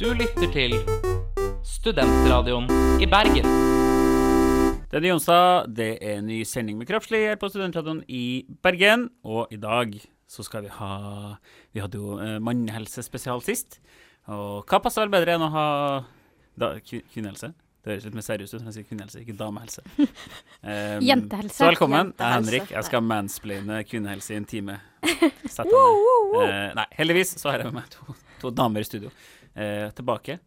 Du lytter til Studentradioen i Bergen. Det er ny onsdag, det er en ny sending med Kroppslig her på Studentradioen i Bergen. Og i dag så skal vi ha Vi hadde jo eh, mannehelsespesial sist. Og hva passer vel bedre enn å ha da, kvinnehelse? Det høres litt mer seriøst ut når jeg sier kvinnehelse, ikke damehelse. Um, Jentehelse. Så velkommen. Jeg er Henrik. Jeg skal mansplaine kvinnehelse i en time. Sett deg ned. Eh, nei, heldigvis så har jeg med meg to, to damer i studio. Eh, tilbake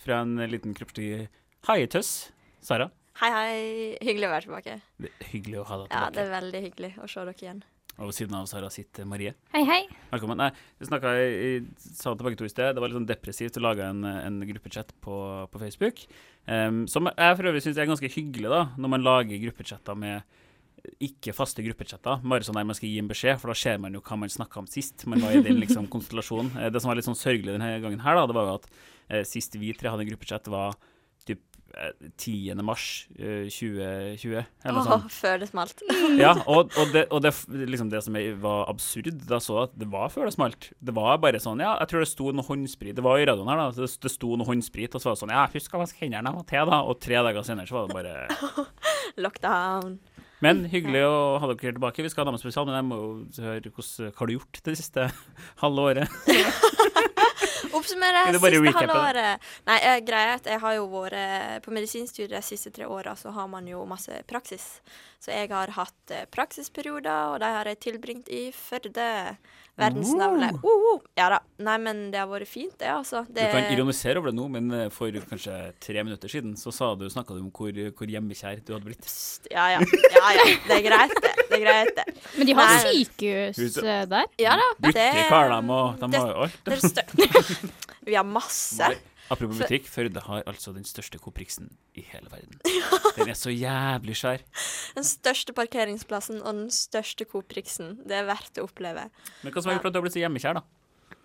fra en liten kroppslig haietøss. Sara, Hei, hei. Hyggelig å være tilbake. det er hyggelig å ha deg tilbake. Ja, det er veldig hyggelig å se dere igjen. Og ved siden av Sara sitter Marie. Hei, hei. Velkommen. Nei, vi snakka i sa til begge to i sted. Det var litt sånn depressivt å lage en, en gruppechat på, på Facebook. Um, som jeg for øvrig syns er ganske hyggelig, da, når man lager gruppechatter med ikke faste gruppechatter, bare sånn der man skal gi en beskjed, for da ser man jo hva man snakka om sist. Man var i den liksom konstellasjonen. Eh, Det som var litt sånn sørgelig denne gangen her, da, det var jo at eh, sist vi tre hadde en gruppechat, var typ eh, 10. mars eh, 2020, eller noe sånt. Åh, før det smalt. Ja, og, og, det, og det, liksom det som var absurd, da så at det var før det smalt. Det var bare sånn, ja, jeg tror det sto noe håndsprit Det var i radioen her, da. Det, det sto noe håndsprit, og så var det sånn, ja, husk å vaske hendene jeg var til, da. Og tre dager senere så var det bare Lockdown. Men hyggelig å ha dere tilbake. Vi skal ha damespesial, men jeg må jo høre hvordan, hva har du gjort det siste halve året? Oppsummere siste halve året. Nei, eh, greia er at jeg har jo vært på medisinstudiet de siste tre åra, så har man jo masse praksis. Så jeg har hatt eh, praksisperioder, og de har jeg tilbringt i Førde. Verdensnavnet. Uh, uh. Ja da. Nei, men det har vært fint, det, altså. Du kan ironisere over det nå, men eh, for kanskje tre minutter siden så sa du, snakka du om hvor, hvor hjemmekjær du hadde blitt. Pst, ja, ja. ja, ja. Det er greit, det. Det er greit, det. Men de har Nei. sykehus eh, der. Ja da. Butikk har de, og de det- har jo alt. Det er stø... Vi har masse. Apropos så, butikk, Førde har altså den største Coprixen i hele verden. Den er så jævlig svær. Den største parkeringsplassen og den største Coprixen. Det er verdt å oppleve. Men hva som har gjort at du har blitt så hjemmekjær, da?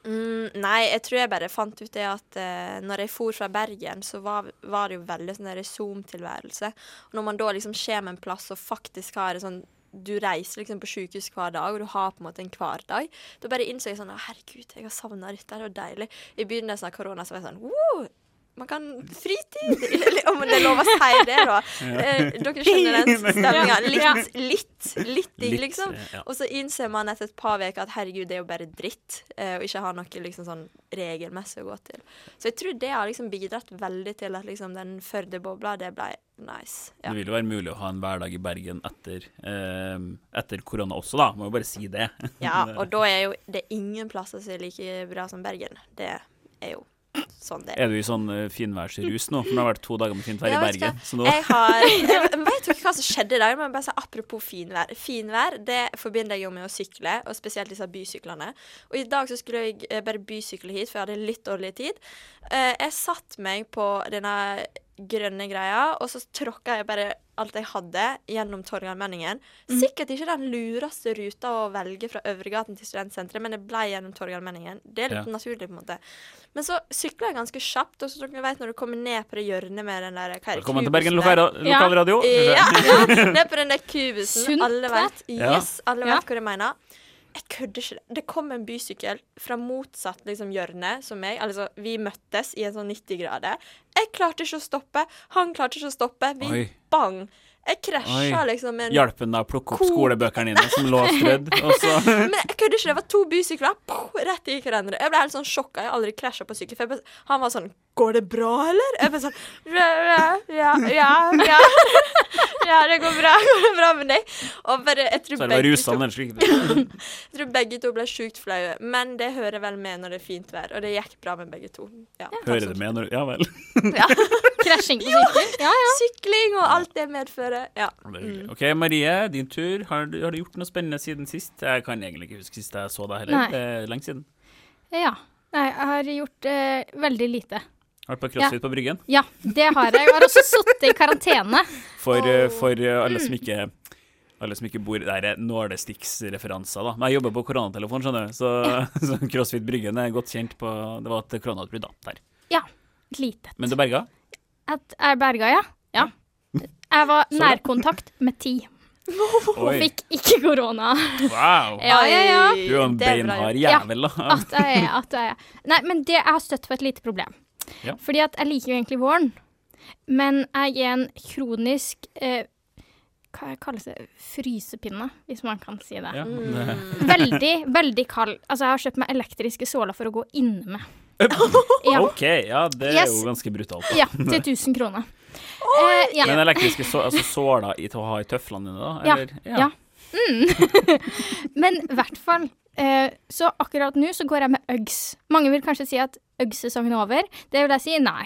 Mm, nei, jeg tror jeg bare fant ut det at eh, når jeg for fra Bergen, så var, var det jo veldig sånn Zoom-tilværelse. Og når man da liksom kommer en plass og faktisk har en sånn du reiser liksom på sykehus hver dag, og du har på en måte en hverdag. Da bare innså jeg sånn Herregud, jeg har savna dette. Det var deilig. I begynnelsen av korona så var jeg sånn Wow! Man kan fritid! Om det er lov å si det, da. Eh, dere skjønner den stemninga. Litt, litt, litt digg, liksom. Og så innser man etter et par uker at herregud, det er jo bare dritt, eh, og ikke ha noe liksom sånn regelmessig å gå til. Så jeg tror det har liksom bidratt veldig til at liksom den Førde-bobla, det ble nice. Ja. Det vil jo være mulig å ha en hverdag i Bergen etter, eh, etter korona også, da. Må jo bare si det. ja, og da er jo det er ingen plasser som er like bra som Bergen. Det er jo sånn er. Du i sånn uh, finværsrus nå? For det har vært to dager med fint vær i Bergen. Så nå Jeg har jeg Vet ikke hva som skjedde i dag? Men bare så Apropos finvær. Finvær det forbinder jeg jo med å sykle, og spesielt disse bysyklene. Og i dag så skulle jeg eh, bare bysykle hit, for jeg hadde litt dårlig tid. Eh, Jeg satte meg på denne grønne greia, og så tråkka jeg bare alt jeg hadde, gjennom Torgallmenningen. Sikkert ikke den lureste ruta å velge fra Øvregaten til Studentsenteret, men det ble gjennom Torgallmenningen. Det er litt Ja. naturlig, på en måte. Men så sykla jeg ganske kjapt, og så dere vet når du kommer ned på det hjørnet med den der hva er Velkommen til Bergen lokalradio. Ja, ja, ned på den der kubusen. Sunt, alle vet Yes, alle Ja. vet hva jeg mener. Jeg kødder ikke. Det kom en bysykkel fra motsatt liksom, hjørne som meg. Altså, vi møttes i en sånn 90 grader. Jeg klarte ikke å stoppe. Han klarte ikke å stoppe. Vi Oi. bang. Jeg krasja liksom en Hjalp han deg å plukke opp Ko- skolebøkene dine som lå strødd? Men jeg kødder ikke. Det var to bysykler pow, rett i hverandre. Jeg ble helt sånn sjokka. Jeg har aldri krasja på sykkel. For han var sånn Går det bra, eller? Jeg bare sånn Ja, ja, ja. Ja, ja det går bra. Går det bra med deg? Og bare, jeg tror så det var det jeg tror begge to ble sjukt flaue. Men det hører vel med når det er fint vær. Og det gikk bra med begge to. Ja, Hører det med når Ja vel. Ja. Krasjing på sykkel. Ja, ja. Sykling og alt det medfører. Ja. Er. OK, Marie, din tur. Har du, har du gjort noe spennende siden sist? Jeg kan egentlig ikke huske sist jeg så deg heller. Nei. Det lenge siden. ja. Nei, jeg har gjort eh, veldig lite. Har du vært på CrossFit på Bryggen. Ja, det har jeg. Jeg har også sittet i karantene. For, oh. for eh, alle som ikke alle som ikke bor Der er nålestikksreferanser, da. Men jeg jobber på koronatelefon, skjønner du. Så, så CrossFit Bryggen er godt kjent på Det var et koronautbrudd, da. Der. Ja, lite. Men du berga? At jeg berga, ja. ja. Jeg var nærkontakt med ti og fikk ikke korona. Wow. Ja, ja, ja. Du er en Det bra beinhard jævel, da. At jeg er, at jeg er. Nei, men det, jeg har støtt på et lite problem. Ja. Fordi at jeg liker jo egentlig våren, men jeg er en kronisk eh, Hva kalles det? Frysepinne, hvis man kan si det. Ja, Mm. Veldig, veldig kald. Altså, jeg har kjøpt meg elektriske såler for å gå inne med. Ja, OK, ja, det er Yes. jo ganske brutalt. ja til 1000 kroner. Eh, ja. Men elektriske så, altså såler i, til å ha i tøflene dine, da? Ja, Eller? ja. Mm. Men i hvert fall eh, Så akkurat nå så går jeg med Uggs. Mange vil kanskje si at Uggs-sesongen er over. Det vil jeg si nei.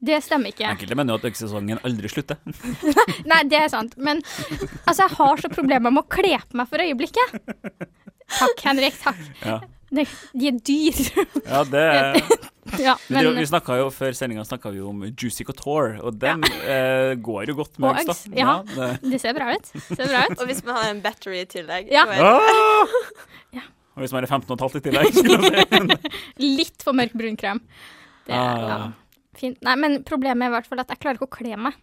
Det stemmer ikke. Enkelte mener jo at øksesesongen aldri slutter. Nei, det er sant. Men altså, jeg har så problemer med å kle på meg for øyeblikket. Takk, Henrik. Takk. Ja, De, de er dyre. ja det ja, Vi, drev- vi snakka jo Før sendinga snakka vi om Juicy Couture, og den eh, går jo godt med Og da. ja. det, ser bra ut. Ser bra ut. Og hvis man har en battery i tillegg Ja. ah! Og hvis man er 15 15,5 i tillegg. Litt for mørk brun krem. Det er ja, Ah. fint. Nei, men problemet er i hvert fall at jeg klarer ikke å kle meg.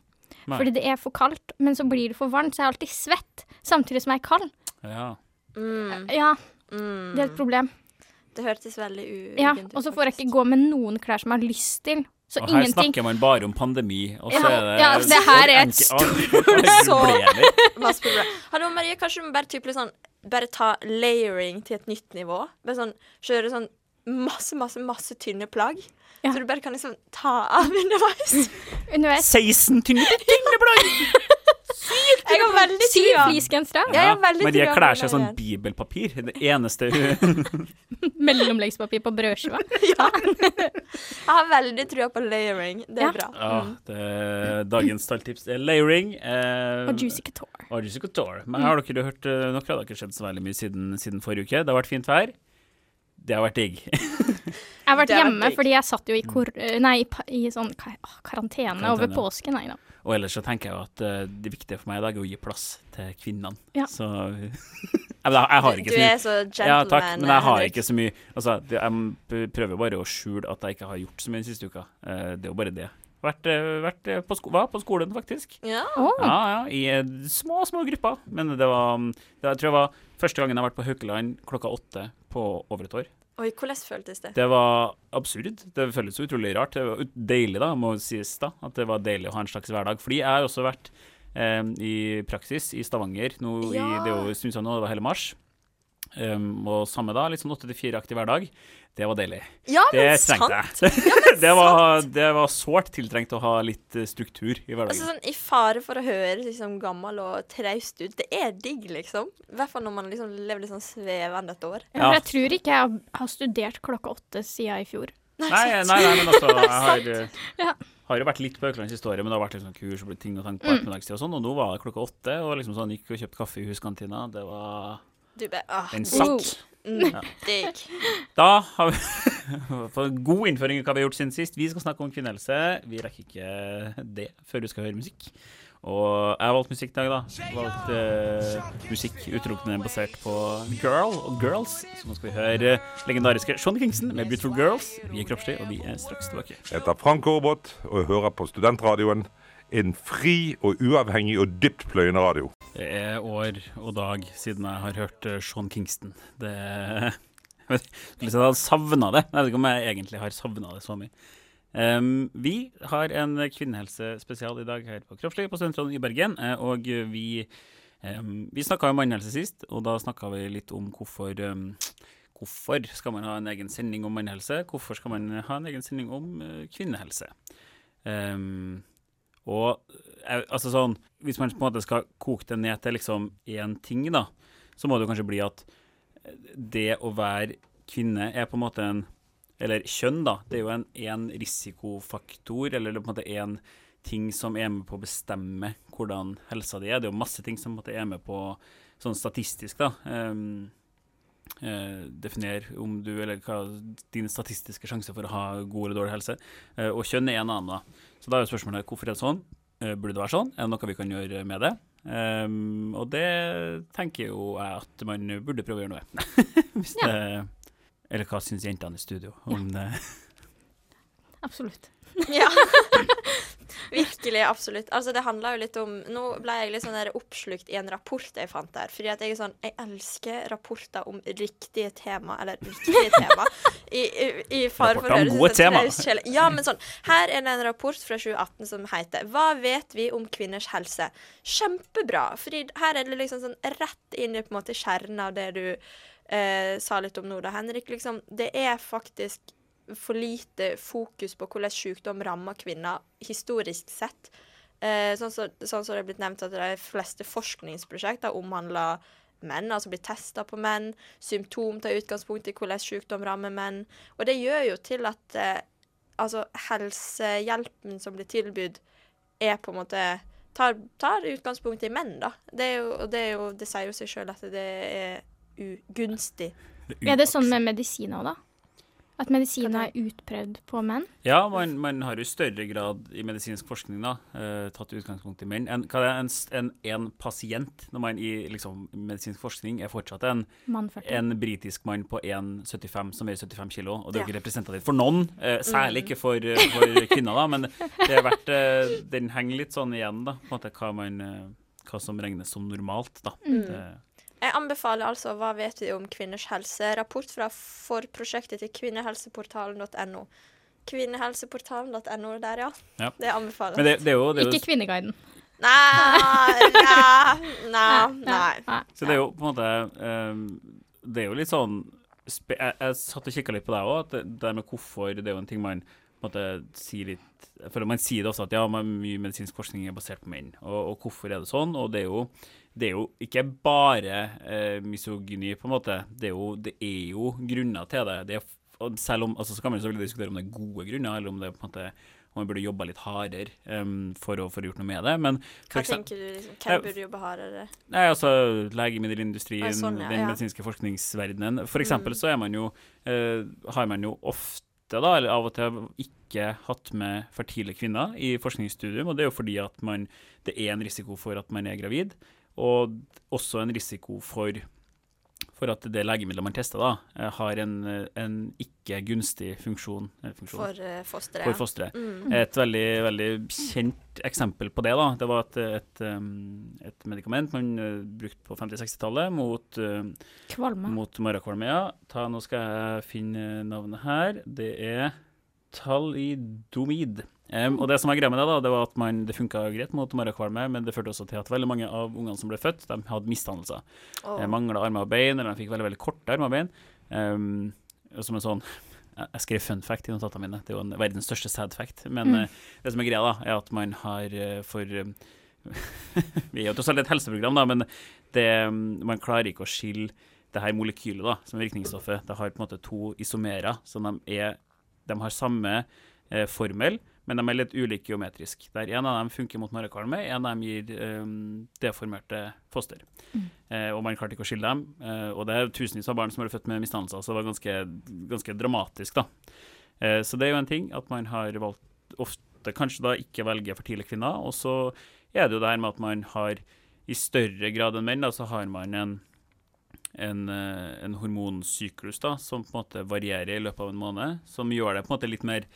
Nei. Fordi det er for kaldt, men så blir det for varmt, så jeg er alltid svett samtidig som jeg er kald. Ja. Mm, Ja, mm. det er et problem. Det hørtes veldig u- Ja, ut. Og så får jeg ikke gå med noen klær som jeg har lyst til. Så Og her snakker man bare om pandemi, og så Ja, er det ja, det her er et stort problemer. Hallo, Marie, kanskje du må bare, typ, sånn, bare ta layering til et nytt nivå? Bare sånn, Kjøre sånn masse, masse, masse tynne plagg. Ja. Så du bare kan liksom ta av underveis. Underveis. 16 tynne tynne plagg! Jeg har veldig Syv fleecegensere. Ja, Maria klær seg sånn bibelpapir. Det eneste hun Mellomleggspapir på brødskiva. Jeg har veldig trua på layering. Det er Ja. bra. ja, Mm. det er Dagens talltips er layering. Eh, Og Juicy Couture. og Juicy Couture. Men har dere hørt eh, Dere har ikke skjedd så veldig mye siden, siden forrige uke. Det har vært fint vær. Det har vært digg. Jeg har vært hjemme fordi jeg satt jo i, kor nei, i i sånn ka- karantene, Karantene. over påsken. Nei da. Og ellers så tenker jeg jo at uh, det viktige for meg i dag er å gi plass til kvinnene. Ja. Så jeg, har ikke Du så mye er så gentleman. Ja, takk, men jeg har ikke så mye Altså, jeg prøver bare å skjule at jeg ikke har gjort så mye den siste uka. Eh, det er jo bare det. Vært, eh, vært eh, på, sko var på skolen, faktisk. Ja. Oh. Ja, ja, i eh, små, små grupper. Men det var mm, det, Jeg tror det var første gangen jeg har vært på Haukeland klokka åtte på over et år. Oi, hvordan føltes det? Det var absurd. Det føles utrolig rart. Det var deilig, da, må sies da, at det var deilig å ha en slags hverdag. Fordi jeg har også vært eh, i praksis i Stavanger nå i Det året, stund siden nå, det var hele mars. Um, og samme da, litt sånn åtte til fire-aktig hverdag. Det var deilig. Ja, Det men trengte sant! jeg. det, var, det var sårt tiltrengt å ha litt eh, struktur i hverdagen. Altså sånn, I fare for å høre liksom gammel og traust ut. Det er digg, liksom. I hvert fall når man liksom lever litt sånn svevende et år. ja, Ja. for jeg tror ikke jeg har- studert klokka åtte siden i fjor. Nei, nei, nei, men altså, jeg har, Ja. har jo vært litt på Økeland siste året, men det har vært liksom kurs og ting og tank på Mm. ettermiddagstid og sånn, og nå var det klokka åtte, og liksom sånn gikk og kjøpte kaffe i huskantina. Det var Du bare ah, En sakk. mm, Ja. Digg. Da har vi fått god innføring i hva vi har gjort siden sist. Vi skal snakke om kvinnehelse. Vi rekker ikke det før du skal høre musikk. Og jeg har valgt musikk i dag, da. Valgt uh, musikk utelukkende basert på girl og girls. Så nå skal vi høre legendariske Sean Kingston med 'Beautiful Girls'. Vi er kroppslige, og vi er straks tilbake. Jeg heter Frank Aarebrot og jeg hører på Studentradioen. En fri og uavhengig og dyptpløyende radio. Det er år og dag siden jeg har hørt eh, Sean Kingston. Det Jeg vet ikke om jeg hadde savna det. Jeg vet ikke om jeg egentlig har savna det så mye. Um, vi har en kvinnehelsespesial i dag her på Kroppslig på Studentrådet i Bergen. eh, Og vi, um, vi snakka om mannehelse sist, og da snakka vi litt om hvorfor um, Hvorfor skal man ha en egen sending om mannehelse? Hvorfor skal man ha en egen sending om uh, kvinnehelse? Em, og eh, altså sånn Hvis man på en måte skal koke det ned til liksom én ting, da, så må det jo kanskje bli at eh, det å være kvinne er på en måte en Eller kjønn, da. Det er jo en, en risikofaktor, eller på en måte en ting som er med på å bestemme hvordan helsa di er. Det er jo masse ting som på en måte er med på sånn statistisk, da. Um, eh, definere om du, eller hva dine statistiske sjanser for å ha god eller dårlig helse. Eh, og kjønn er en annen, da. Så da er jo spørsmålet hvorfor er det sånn? Eh, burde det være sånn? Er det noe vi kan gjøre med det? Um, og det tenker jo jeg at man burde prøve å gjøre noe med. Hvis Ja. det, eller hva syns jentene i studio om det? Absolutt. Ja. Virkelig, absolutt. Altså, det handler jo litt om Nå ble jeg litt sånn der oppslukt i en rapport jeg fant der. Fordi at jeg er sånn Jeg elsker rapporter om riktige tema, eller riktige tema. I, i, i fare for å høres ut som. Ja, men sånn Her er det en rapport fra 2018 som heter 'Hva vet vi om kvinners helse?' Kjempebra. Fordi her er det liksom sånn rett inn i på en måte kjernen av det du eh, sa litt om nå, da, Henrik. Liksom, det er faktisk for lite fokus på hvordan sykdom rammer kvinner historisk sett. Eh, sånn som sånn så det er blitt nevnt at de fleste forskningsprosjekter omhandler menn, altså blir testa på menn. Symptom tar utgangspunkt i hvordan sykdom rammer menn. Og det gjør jo til at eh, altså helsehjelpen som blir tilbudt, er på en måte tar, tar utgangspunkt i menn, da. Det, er jo, og det, er jo, det sier jo seg sjøl at det er ugunstig. Er det sånn med medisiner, da? At medisin er utprøvd på menn? Ja, man, man har jo i større grad i medisinsk forskning da, uh, tatt utgangspunkt i menn. En, hva er en, en, en pasient når man i liksom, medisinsk forskning er fortsatt en, en britisk mann på 1,75 som veier 75 kilo. Og det er jo Ja. ikke representativt for noen, uh, særlig ikke for, uh, for kvinner, da, men det er verdt, den henger litt sånn igjen, da, på en måte hva, man, hva som regnes som normalt. da. Det, Jeg anbefaler altså Hva vet vi om kvinners helse? Rapport fra forprosjektet til kvinnehelseportalen.no. Kvinnehelseportalen.no der, ja. Ja. Det anbefaler jeg. det, det er det er Ikke Kvinneguiden. Nei, nei, nei, nei. Nei. Så det er jo på en måte ehm, Det er jo litt sånn spe jeg, jeg satt og kikka litt på deg òg, at det det der med hvorfor det er jo en ting man på en måte sier litt Jeg føler man sier det også, at ja, mye medisinsk forskning er basert på menn. Og, og hvorfor er det sånn? Og det er jo, det er jo ikke bare eh, misogyni, på en måte. Det er jo, det er jo grunner til det. det er, selv om, altså Så kan man jo selvfølgelig diskutere om det er gode grunner, eller om det på en måte om man burde jobba litt hardere um, for, å, for å gjort noe med det. Men Hva tenker du? liksom? Hvem burde jobbe hardere? Nei, altså legemiddelindustrien, Ah, sånn, ja, den ja. medisinske forskningsverdenen. For eksempel Mm. så er man jo, uh, har man jo ofte, da, eller av og til, ikke hatt med fertile kvinner i forskningsstudium. Og det er jo fordi at man, det er en risiko for at man er gravid, og også en risiko for for at det legemiddelet man tester, da, eh, har en, eh, en ikke gunstig funksjon, eh, funksjon For uh, fosteret. for fosteret. Mm. Et veldig, veldig kjent eksempel på det, da, det var et, et, um, et medikament man brukte på 50-60-tallet mot, Kvalme. mot marakvalme. Ja. Ta, nå skal jeg finne navnet her. Det er talidomid. Um, og det som var greia med det, da, det var at man, det funka greit mot marakvalme, men det førte også til at veldig mange av ungene som ble født, de hadde misdannelser. Oh. De mangla armer og bein, eller de fikk veldig veldig korte armer og bein. Um, og som en sånn jeg skrev fun fact i notatene mine. Det er jo en, verdens største sad fact. Men Mm. uh, det som er greia, da, er at man har uh, for eh, Vi er jo tross alt et helseprogram, da, men det, man klarer ikke å skille det her molekylet, da, som er virkningsstoffet. Det har på en måte to isomerer, så de, er, de har samme uh, formel, men de er litt ulike geometrisk. Der en av dem funker mot marekvalme, en av dem gir um, deformerte foster. Eh, og man klarte ikke å skille dem. Eh, og det er tusenvis av barn som ble født med misdannelser, så det var ganske, ganske dramatisk, da. Eh, så det er jo en ting at man har valgt ofte kanskje da ikke velge fertile kvinner, og så er det jo det her med at man har i større grad enn menn, da, så har man en en, eh, en hormonsyklus da, som på en måte varierer i løpet av en måned, som gjør det på en måte litt mer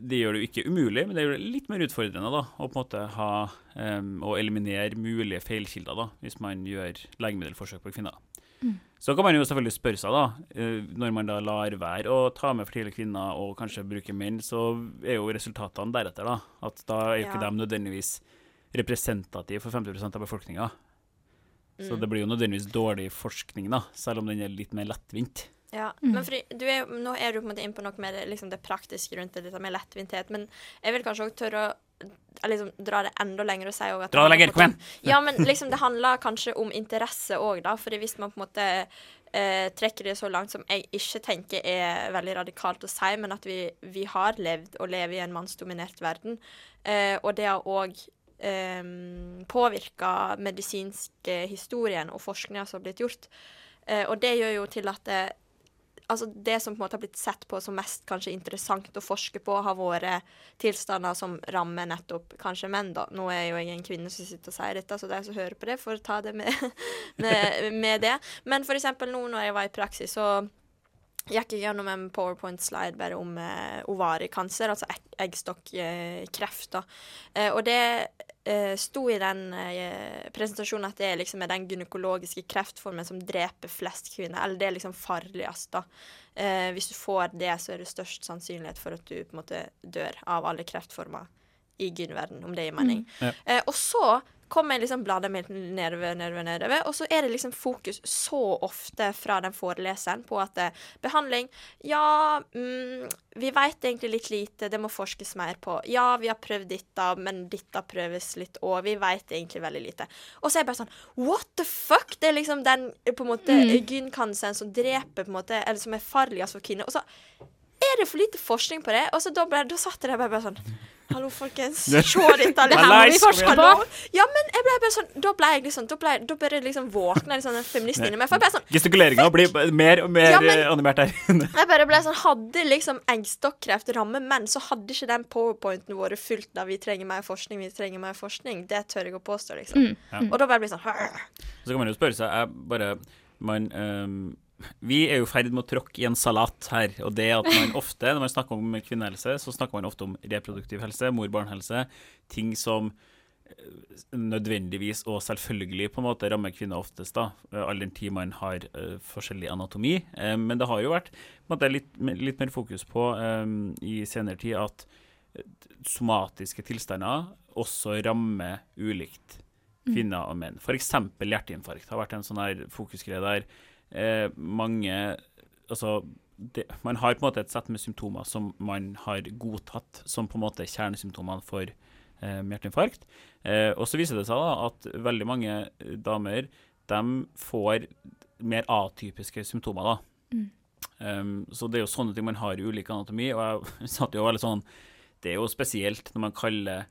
det gjør det jo ikke umulig, men det gjør det litt mer utfordrende da, å på en måte ha um, å eliminere mulige feilkilder da, hvis man gjør legemiddelforsøk på kvinner. Så kan man jo selvfølgelig spørre seg, da, eh, når man da lar være å ta med fertile kvinner og kanskje bruke menn, så er jo resultatene deretter, da. At da er jo ikke Ja. de nødvendigvis representative for 50% av befolkninga. Så Mm. det blir jo nødvendigvis dårlig forskning, da, selv om den er litt mer lettvint. Ja, Mm. men fordi du er, nå er du på en måte inn på noe med det, liksom det praktiske rundt det, dette med lettvinthet, men jeg vil kanskje også tørre å eh, liksom, dra det enda lenger og si at Dra det lenger, kom igjen! Ja, men liksom det handler kanskje om interesse òg, da. Fordi hvis man på en måte eh, trekker det så langt som jeg ikke tenker er veldig radikalt å si, men at vi, vi har levd og lever i en mannsdominert verden, eh, og det har òg eh, påvirka medisinske historien og forskninga som har blitt gjort. Eh, og det gjør jo til at det, altså det som på en måte har blitt sett på som mest kanskje interessant å forske på, har vært tilstander som rammer nettopp kanskje menn, da. Nå er jo jeg en kvinne som sitter og sier dette, så de som hører på det, får ta det med, med, med det. Men eksempel nå når jeg var i praksis, så gikk jeg gjennom en powerpoint-slide bare om eh, ovarikanser, altså egg eggstokkreft. da. Eh, og det eh, sto i den eh, presentasjonen at det liksom er den gynekologiske kreftformen som dreper flest kvinner. Eller det er liksom farligst, da. Eh, hvis du får det, så er det størst sannsynlighet for at du på en måte dør av alle kreftformer i gynverden, om det gir mening. Ja. Eh, og så kommer jeg liksom bladet mitt nedover, nedover, nedover, og så er det liksom fokus så ofte fra den foreleseren på at eh, behandling Ja, mm, vi vet egentlig litt lite, det må forskes mer på. Ja, vi har prøvd dette, men dette prøves litt òg. Vi vet egentlig veldig lite. Og så er jeg bare sånn What the fuck? Det er liksom den på en måte gynkansen som dreper, på en måte, eller som er farligst for kvinner. Og så er det for lite forskning på det. Og så da, ble, da satt jeg der bare, bare sånn Hallo, folkens. Se dette. Det her må vi forske på. Ja, men jeg ble bare sånn Da ble jeg liksom Da, ble, da bare liksom våkna liksom, den feministen inni meg. For jeg ble sånn Gestikuleringa blir mer og mer Ja, men- animert her. Jeg bare ble sånn Hadde liksom eggstokkreft rammet menn, så hadde ikke den powerpointen vært fullt av 'vi trenger mer forskning', 'vi trenger mer forskning'. Det tør jeg å påstå, liksom. Mm. Ja. Og da bare blir sånn «Hør». Så kan man jo spørre seg jeg bare, man, ehm, Vi er jo ferd med å tråkke i en salat her. Og det at man ofte, når man snakker om kvinnehelse, så snakker man ofte om reproduktiv helse, mor-barn-helse. Ting som eh, nødvendigvis og selvfølgelig på en måte rammer kvinner oftest, da, all den tid man har uh, forskjellig anatomi. Uh, men det har jo vært måte, litt, litt mer fokus på eh, i senere tid at somatiske tilstander også rammer ulikt kvinner og menn. F.eks. hjerteinfarkt har vært en sånn her fokusgreie der eh, mange Altså, det, man har på en måte et sett med symptomer som man har godtatt som på en måte kjernesymptomene for eh, hjerteinfarkt. Eh, og så viser det seg da at veldig mange damer de får mer atypiske symptomer. da. Um, så det er jo sånne ting man har i ulik anatomi. Og jeg satt jo veldig sånn Det er jo spesielt når man kaller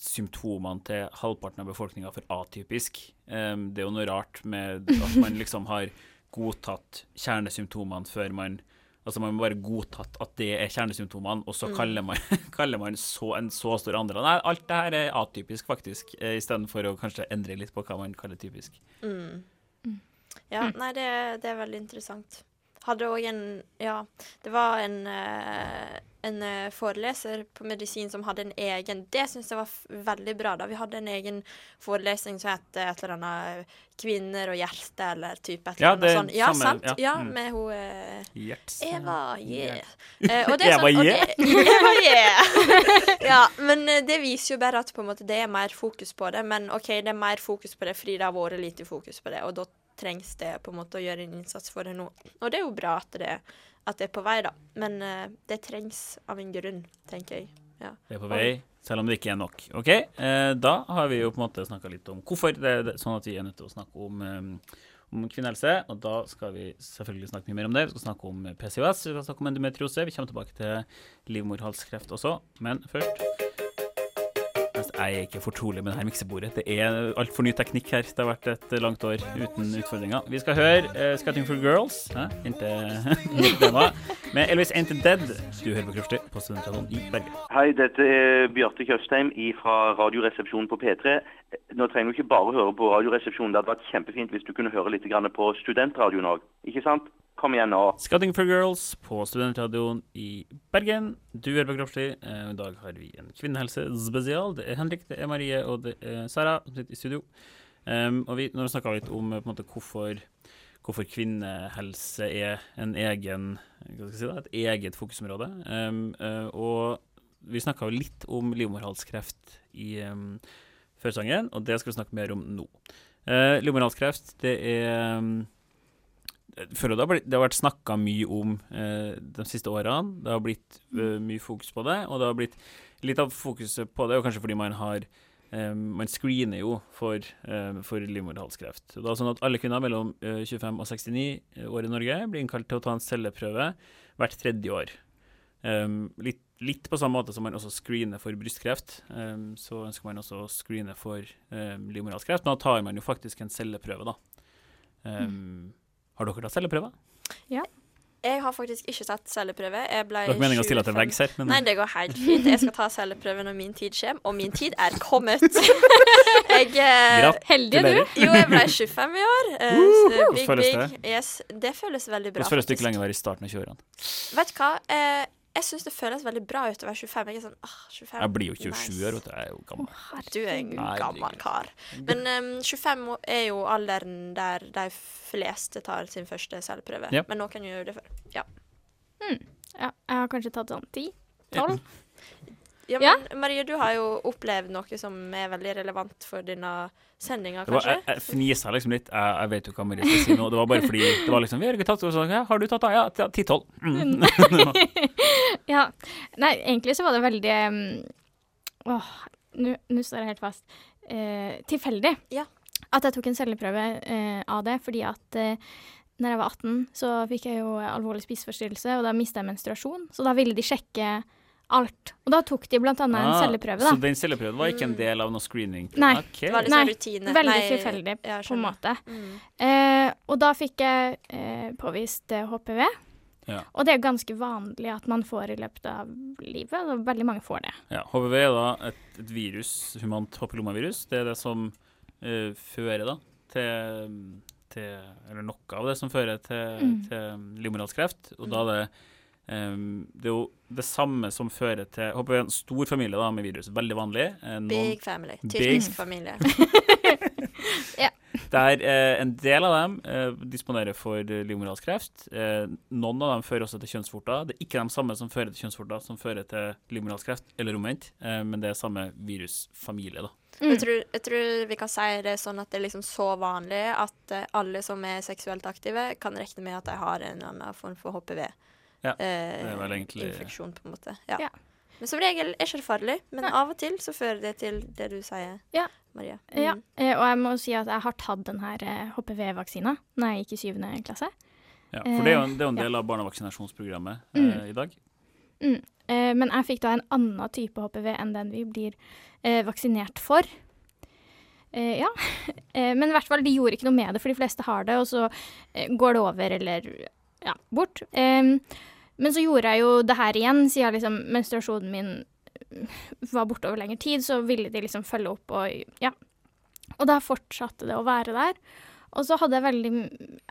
symptomene til halvparten av befolkninga for atypisk. Um, det er jo noe rart med at man liksom har godtatt kjernesymptomene før man Altså Man må bare godtatt at det er kjernesymptomene, og så kaller man, kaller man så, en så stor andel. Nei, alt det her er atypisk, faktisk, eh, istedenfor å kanskje endre litt på hva man kaller typisk. Mm. Ja, nei, det, det er veldig interessant. Hadde òg en Ja, det var en, eh, en eh, foreleser på medisin som hadde en egen Det syns jeg var f veldig bra. da. Vi hadde en egen forelesning som het et eller annet 'Kvinner og hjerte', eller type et eller annet ja, sånt. Ja, samme, sant? ja. Ja, Mm. med hun eh, Eva, yeah. Eh, og det er Eva, sånn, yeah? Eva, yeah. ja, men eh, det viser jo bare at på en måte det er mer fokus på det. Men OK, det er mer fokus på det fordi det har vært lite fokus på det, og da trengs det på en måte å gjøre en innsats for det nå. Og det er jo bra at det, at det er på vei, da. Men uh, det trengs av en grunn, tenker jeg. Ja. Det er på vei, selv om det ikke er nok. Ok, eh, Da har vi jo på en måte snakka litt om hvorfor, det er sånn at vi er nødt til å snakke om, eh, om kvinnehelse. Og da skal vi selvfølgelig snakke mye mer om det. Vi skal snakke om PCOS, vi skal snakke om endometriose. Vi kommer tilbake til livmorhalskreft også. Men først Jeg er ikke fortrolig med det her miksebordet. Det er altfor ny teknikk her. Det har vært et langt år uten utfordringer. Vi skal høre uh, 'Scouting for Girls', hæ? Inntil, med Elvis Ain't Dead. Du hører på Krufter på Studentradioen i Bergen. Hei, dette er Bjarte Tjøstheim fra Radioresepsjonen på P3. Nå trenger du ikke bare høre på Radioresepsjonen. Det hadde vært kjempefint hvis du kunne høre litt på studentradioen òg. Ikke sant? Kom igjen nå. Scouting for Girls på Studentradioen i Bergen. Du er på Kroppslig. Eh, I dag har vi en kvinnehelsespesial. Det er Henrik, det er Marie og det er Sara som sitter i studio. Um, og vi, når vi snakka litt om eh, måte, hvorfor, hvorfor kvinnehelse er en egen, si det, et eget fokusområde. Um, uh, og vi snakka litt om livmorhalskreft i um, førsangen, og det skal vi snakke mer om nå. Uh, livmorhalskreft, det er um, føler det har, blitt, det har vært snakka mye om eh, de siste årene. Det har blitt eh, mye fokus på det, og det har blitt litt av fokuset på det, og kanskje fordi man har eh, Man screener jo for, eh, for livmorhalskreft. Det er sånn at Alle kvinner mellom eh, 25 og 69 år i Norge blir innkalt til å ta en celleprøve hvert tredje år. Um, litt, litt på samme måte som man også screener for brystkreft, um, så ønsker man også å screene for um, livmorhalskreft. Da tar man jo faktisk en celleprøve, da. Um, Har dere tatt celleprøve? Ja. Jeg har faktisk ikke tatt celleprøve. Jeg ble Det var ikke meningen å stille til 25 veggs her, men Nei, det går helt fint. Jeg skal ta celleprøve når min tid kommer, og min tid er kommet. jeg eh, Grat- Heldig du. Jo, jeg ble 25 i år. Uh, så big, big. Yes, det føles veldig bra. Hvordan føles det ikke lenger å være i starten av 20-årene? Vet du hva? Eh, jeg syns det føles veldig bra ut å være 25. Jeg, sånn, ah, 25, jeg blir jo 27 år, vet. Jeg er jo gammel. Du er en gammel kar. Men um, 25 er jo alderen der de fleste tar sin første celleprøve. Ja. Men noen gjør det før. Ja. Mm. ja. Jeg har kanskje tatt sånn 10-12. Ja, men ja? Marie, du har jo opplevd noe som er veldig relevant for denne sendinga, kanskje? Var, jeg, jeg fnisa liksom litt. Jeg, jeg, vet jo hva Marie skal si nå. Det var bare fordi det var liksom Vi har ikke tatt sånn. Ja, har du tatt mm. Mm. det? Ja, 10-12. Mm. ja. Nei, egentlig så var det veldig um, Åh, nå står jeg helt fast. Uh, tilfeldig ja. at jeg tok en celleprøve uh, av det, fordi at uh, når jeg var 18, så fikk jeg jo alvorlig spiseforstyrrelse, og da mista jeg menstruasjon. Så da ville de sjekke alt. Og da tok de blant annet en celleprøve. Da. Så den celleprøven var ikke en del av noe screening? Nei. Okay. Var det Nei, rutine. Veldig tilfeldig, på en måte. Mm. Eh, og da fikk jeg eh, påvist eh, HPV. Ja. Og det er ganske vanlig at man får i løpet av livet. og Veldig mange får det. Ja, HPV er da et, et virus, humant hoppelomavirus. Det er det som eh, fører da til, til Eller noe av det som fører til, Mm. til livmorhalskreft. Og da er det em, Det er jo det samme som fører til HPV er en stor familie da med virus. Veldig vanlig. Eh, noen, Big family. Tyrkisk Tysk familie. der eh, en del av dem eh, disponerer for livmorhalskreft. Eh, noen av dem fører også til kjønnsvorter. Det er ikke de samme som fører til kjønnsvorter, som fører til livmorhalskreft, eller omvendt, eh, men det er samme virusfamilie, da. Mm. Jeg, tror, jeg tror vi kan si det sånn at det er liksom så vanlig at eh, alle som er seksuelt aktive, kan regne med at de har en eller annen form for HPV. Ja, eh, det er vel egentlig- Infeksjon, på en måte. Ja. Ja. Men som regel er ikke det farlig. Men Nei. av og til så fører det til det du sier, Ja. Maria. Mm. Ja, og jeg må si at jeg har tatt den her eh, HPV-vaksina når jeg gikk i syvende klasse. Ja, for det er jo en, det er en del del av barnevaksinasjonsprogrammet eh, Mm. i dag. Eh, men jeg fikk da en annen type HPV enn den vi blir eh, vaksinert for. Eh, ja, eh, men i hvert fall de gjorde ikke noe med det, for de fleste har det, og så eh, går det over eller ja, bort. Um, men så gjorde jeg jo det her igjen, siden liksom menstruasjonen min eh, var borte over lengre tid, så ville de liksom følge opp og ja. Og da fortsatte det å være der. Og så hadde jeg veldig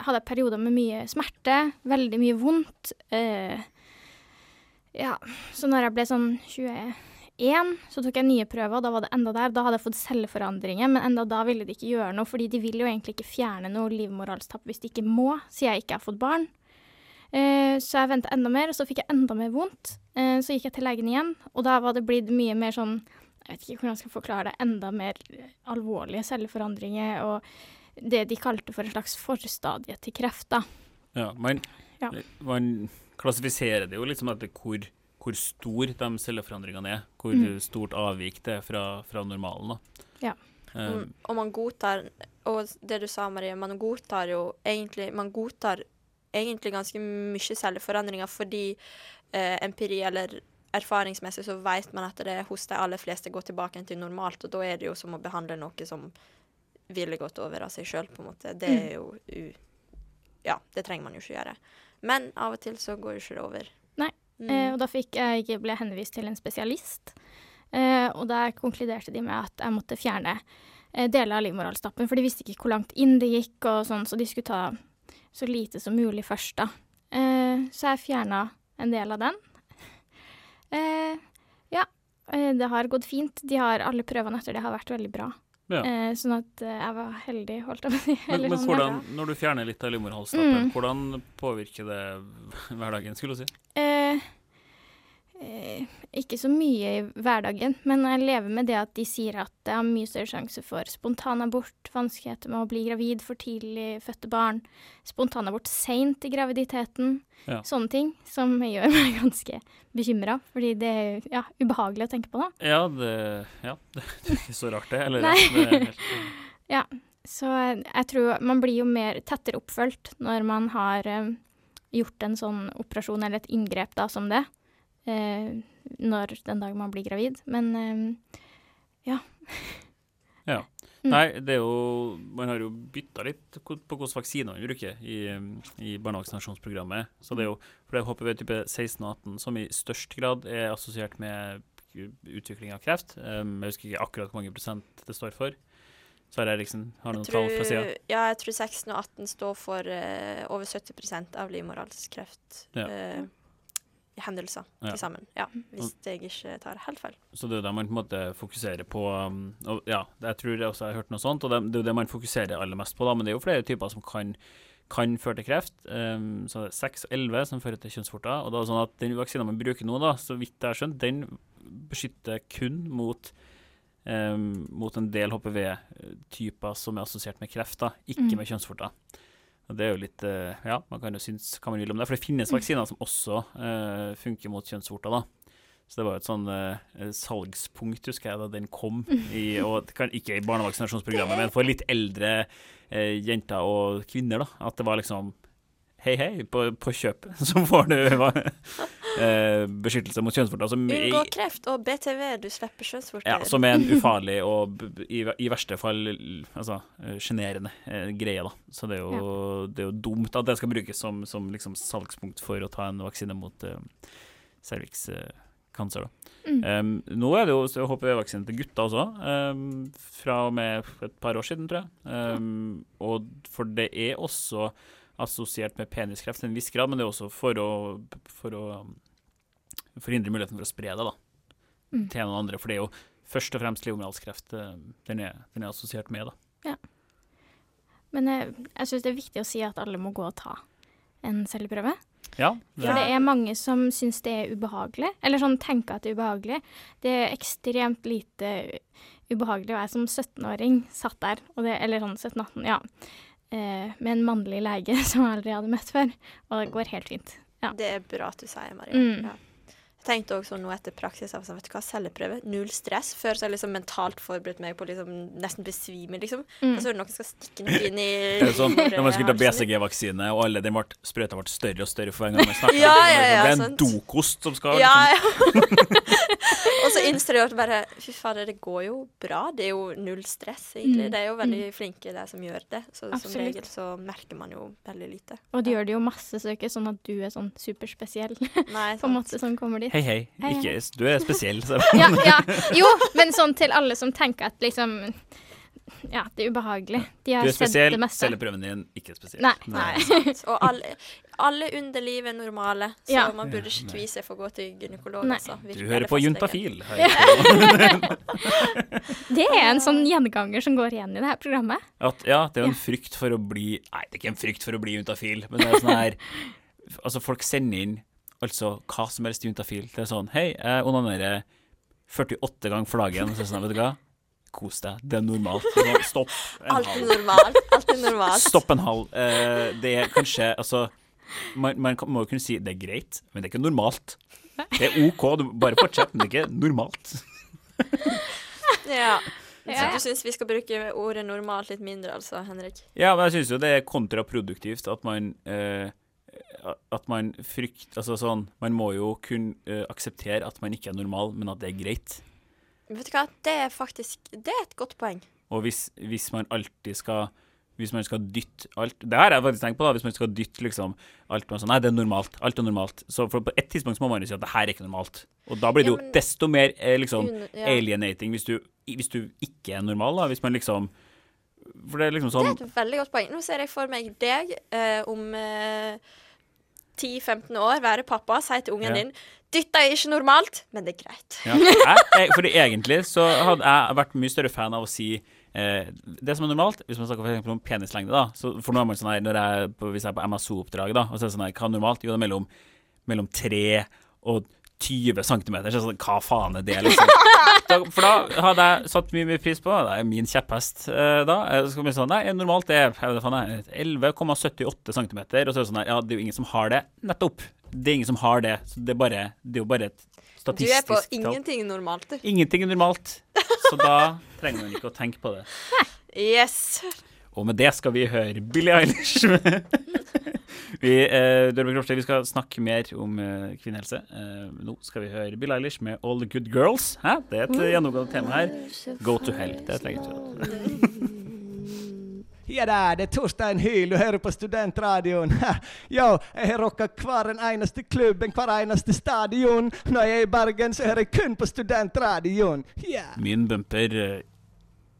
hadde jeg perioder med mye smerte, veldig mye vondt. Uh, ja, så når jeg ble sånn 21, så tok jeg nye prøver, og da var det enda der. Da hadde jeg fått celleforandringer, men enda da ville de ikke gjøre noe, fordi de vil jo egentlig ikke fjerne noe livmoralstapp hvis de ikke må, siden jeg ikke har fått barn. Eh, så jeg ventet enda mer, og så fikk jeg enda mer vondt. Eh, så gikk jeg til legen igjen, og da var det blitt mye mer sånn Jeg vet ikke hvordan jeg skal forklare det. Enda mer alvorlige celleforandringer og det de kalte for en slags forstadie til kreft, da. Ja, man, Ja. man klassifiserer det jo litt som etter hvor, hvor stor de celleforandringene er. Hvor Mm. stort avvik det er fra, fra normalen. Da. Ja. Mm, og man godtar Og det du sa, Marie, man godtar jo egentlig Man godtar egentlig ganske mye celleforandringer fordi eh, empiri eller erfaringsmessig så vet man at det hos de aller fleste går tilbake til normalt, og da er det jo som å behandle noe som ville gått over av seg sjøl, på en måte. Det er jo u... Ja, det trenger man jo ikke gjøre. Men av og til så går jo ikke det over. Nei. Mm. Eh, og da fikk jeg, ble henvist til en spesialist. Eh, og der konkluderte de med at jeg måtte fjerne eh, deler av livmorhalsstappen, for de visste ikke hvor langt inn det gikk, og sånn, så de skulle ta så lite som mulig først, da. Eh, så jeg fjerna en del av den. Eh, ja, eh, det har gått fint. De har alle prøvene etter det har vært veldig bra. Ja. Eh, sånn at eh, jeg var heldig, holdt jeg på å si. men, men sånn, hvordan, når du fjerner litt av livmorhalsstappen, Mm. hvordan påvirker det hverdagen, skulle du si? Eh, ikke så mye i hverdagen, men jeg lever med det at de sier at det har mye større sjanse for spontanabort, vanskeligheter med å bli gravid for tidlig fødte barn, spontanabort seint i graviditeten, Ja. sånne ting som gjør meg ganske bekymra, fordi det er ja, ubehagelig å tenke på, da. Ja, det, ja, det er ikke så rart, det. Eller, Nei. er Så eh, jeg tror man blir jo mer tettere oppfølgt når man har eh, gjort en sånn operasjon eller et inngrep da som det, eh, når den dagen man blir gravid. Men eh, ja. Ja. Mm. Nei, det er jo Man har jo bytta litt på hvilke vaksiner man bruker i, i barnevaksinasjonsprogrammet. Så det er jo for det er HPV type 16 og 18 som i størst grad er assosiert med utvikling av kreft. Um, jeg husker ikke akkurat hvor mange prosent det står for. Sverre Eriksen, har du noen tall fra sida? ja, jeg tror 16 og 18 står for uh, over 70% av livmorhalskreft. Ja. eh, i hendelser Ja. til sammen. Ja, hvis jeg ikke tar helt feil. Så det er jo det man på en måte fokuserer på. um, Og ja, jeg tror jeg også har hørt noe sånt, og det, det er jo det man fokuserer aller mest på, da. Men det er jo flere typer som kan, kan føre til kreft. Um, så det er 6 og 11 som fører til kjønnsvorter. Og da er det sånn at den vaksinen man bruker nå, da, så vidt jeg har skjønt, den beskytter kun mot um, mot en del HPV-typer som er assosiert med kreft, da, ikke Mm. med kjønnsvorter. Og det er jo litt eh, Ja, man kan jo synes hva man vil om det. For det finnes vaksiner som også uh, funker mot kjønnsvorter, da. Så det var jo et sånn uh, salgspunkt, husker jeg, da den kom. I, og ikke i barnevaksinasjonsprogrammet, men for litt eldre uh, jenter og kvinner, da. At det var liksom Hei, hei, på, på kjøpet så får du eh, beskyttelse mot kjønnsvorter. Som, Unngå kreft og BTV, du slipper kjønnsvorter. ja, som er en ufarlig og i, i verste fall altså, eh, sjenerende eh, greie. da. Så det er, jo, det er jo dumt at det skal brukes som, som liksom salgspunkt for å ta en vaksine mot eh, cervixkancer. da. Mm. Um, nå er det jo HPV-vaksine til gutter også, um, fra og med et par år siden, tror jeg. Um, og for det er også assosiert med peniskreft til en viss grad, men det er også for å, for å forhindre muligheten for å spre det da, Mm. til noen andre. For det er jo først og fremst livmorhalskreft uh, den, er, den er assosiert med. da. Ja. Men jeg, jeg syns det er viktig å si at alle må gå og ta en celleprøve. Ja, For det er mange som syns det er ubehagelig, eller sånn tenker at det er ubehagelig. Det er ekstremt lite ubehagelig, og jeg som 17-åring satt der, og det, eller sånn 17-18, ja, eh, med en mannlig lege som jeg aldri hadde møtt før, og det går helt fint. Ja. Det er bra at du sier, Maria. Mm. Ja. Tenkte også nå etter praksis sånn, vet du hva, celleprøve, null stress. Før så har jeg liksom mentalt forberedt meg på liksom nesten besvime, liksom. Mm. Og så er det noen som skal stikke noe inn i Det er sånn, Når man skulle ta. BCG-vaksine, og alle den ble, sprøyta ble større og større for hver gang man snakka. Ja, ja, ja, det er en sant. dokost som skal Ja, liksom, ja. og så innser jeg at bare Fy fader, det går jo bra. Det er jo null stress, egentlig. Mm. Det er jo veldig flinke, de som gjør det. Så som regel så merker man jo veldig lite. Og de gjør det jo masse, så det er ikke sånn at du er sånn superspesiell, Nei, på en måte, som kommer dit. Hei, hei. Hei, hei. Ikke, du er spesiell. Ja, ja, jo, men sånn til alle som tenker at liksom Ja, det er ubehagelig. De Du har er sett spesiell, det meste. celleprøven din ikke spesiell. Nei. Nei. Og alle, alle underliv er normale, så Ja. man burde ikke kvie seg for å gå til gynekolog. Altså, Du hører på. Juntafil. Det er en sånn gjenganger som går igjen i det her programmet. At, ja, det er jo en frykt for å bli Nei, det er ikke en frykt for å bli juntafil, men det er sånn her Altså, folk sender inn altså hva som helst juntafil. Det er sånn Hei, jeg onanerer 48 ganger for dagen. Så sånn, vet du hva? Kos deg. Det er normalt. Stopp en Alt er normalt. Alt er normalt. Stopp en halv. Eh, det er kanskje Altså, man, man må jo kunne si det er greit, men det er ikke normalt. Det er OK, du bare fortsett, men det er ikke normalt. Ja. Så du syns vi skal bruke ordet normalt litt mindre, altså, Henrik? Ja, men jeg syns jo det er kontraproduktivt at man eh, At man frykter Altså sånn Man må jo kunne uh, akseptere at man ikke er normal, men at det er greit. Vet du hva, det er faktisk Det er et godt poeng. Og hvis, hvis man alltid skal hvis man skal dytte alt Det har jeg faktisk tenkt på, da. Hvis man skal dytte liksom alt med sånn Nei, det er normalt. Alt er normalt. Så for på et tidspunkt må man jo si at det her er ikke normalt. Og da blir det Ja, jo desto mer eh, liksom ja. alienating hvis du, hvis du ikke er normal, da. Hvis man liksom For det er liksom Det sånn er et veldig godt poeng. Nå ser jeg for meg deg eh, om eh, 10-15 år, være pappa, si til ungen Ja. din Dette er ikke normalt, men det er greit. Ja. Jeg, jeg, fordi egentlig så hadde jeg vært mye større fan av å si eh, det som er normalt, hvis man snakker for om penislengde, da. Så, for nå er man sånn her, når jeg, hvis jeg er på MSO-oppdrag, da, og så er det sånn her, hva er normalt? Jo, det er mellom, mellom tre og 20 cm. Så sånn, hva faen er det, liksom? Da, for da hadde jeg satt mye, mye pris på det. er min kjepphest eh, da. Eh, Så sånn, nei, normalt er jeg vet da faen, jeg, 11,78 cm, og så er det sånn her, ja, det er jo ingen som har det. Nettopp. Det er ingen som har det. Så det er, bare, det er jo bare et statistisk Du er på tall. ingenting normalt, du. Ingenting er normalt, så da trenger man ikke å tenke på det. Yes. Og med det skal vi høre Billie Eilish med Vi, eh, vi skal snakke mer om eh, kvinnehelse. Eh, nå skal vi høre Bill Eilish med All the Good Girls. Hæ? Det er et eh, gjennomgående tema her. Go to hell. Det er et eget. Ja da, det er Torstein Hyl, du hører på Studentradioen. Yo, jeg har rocka hver en eneste klubben, hver eneste stadion. Når jeg er i Bergen, så hører jeg kun på Studentradioen. Yeah. Min bumper eh,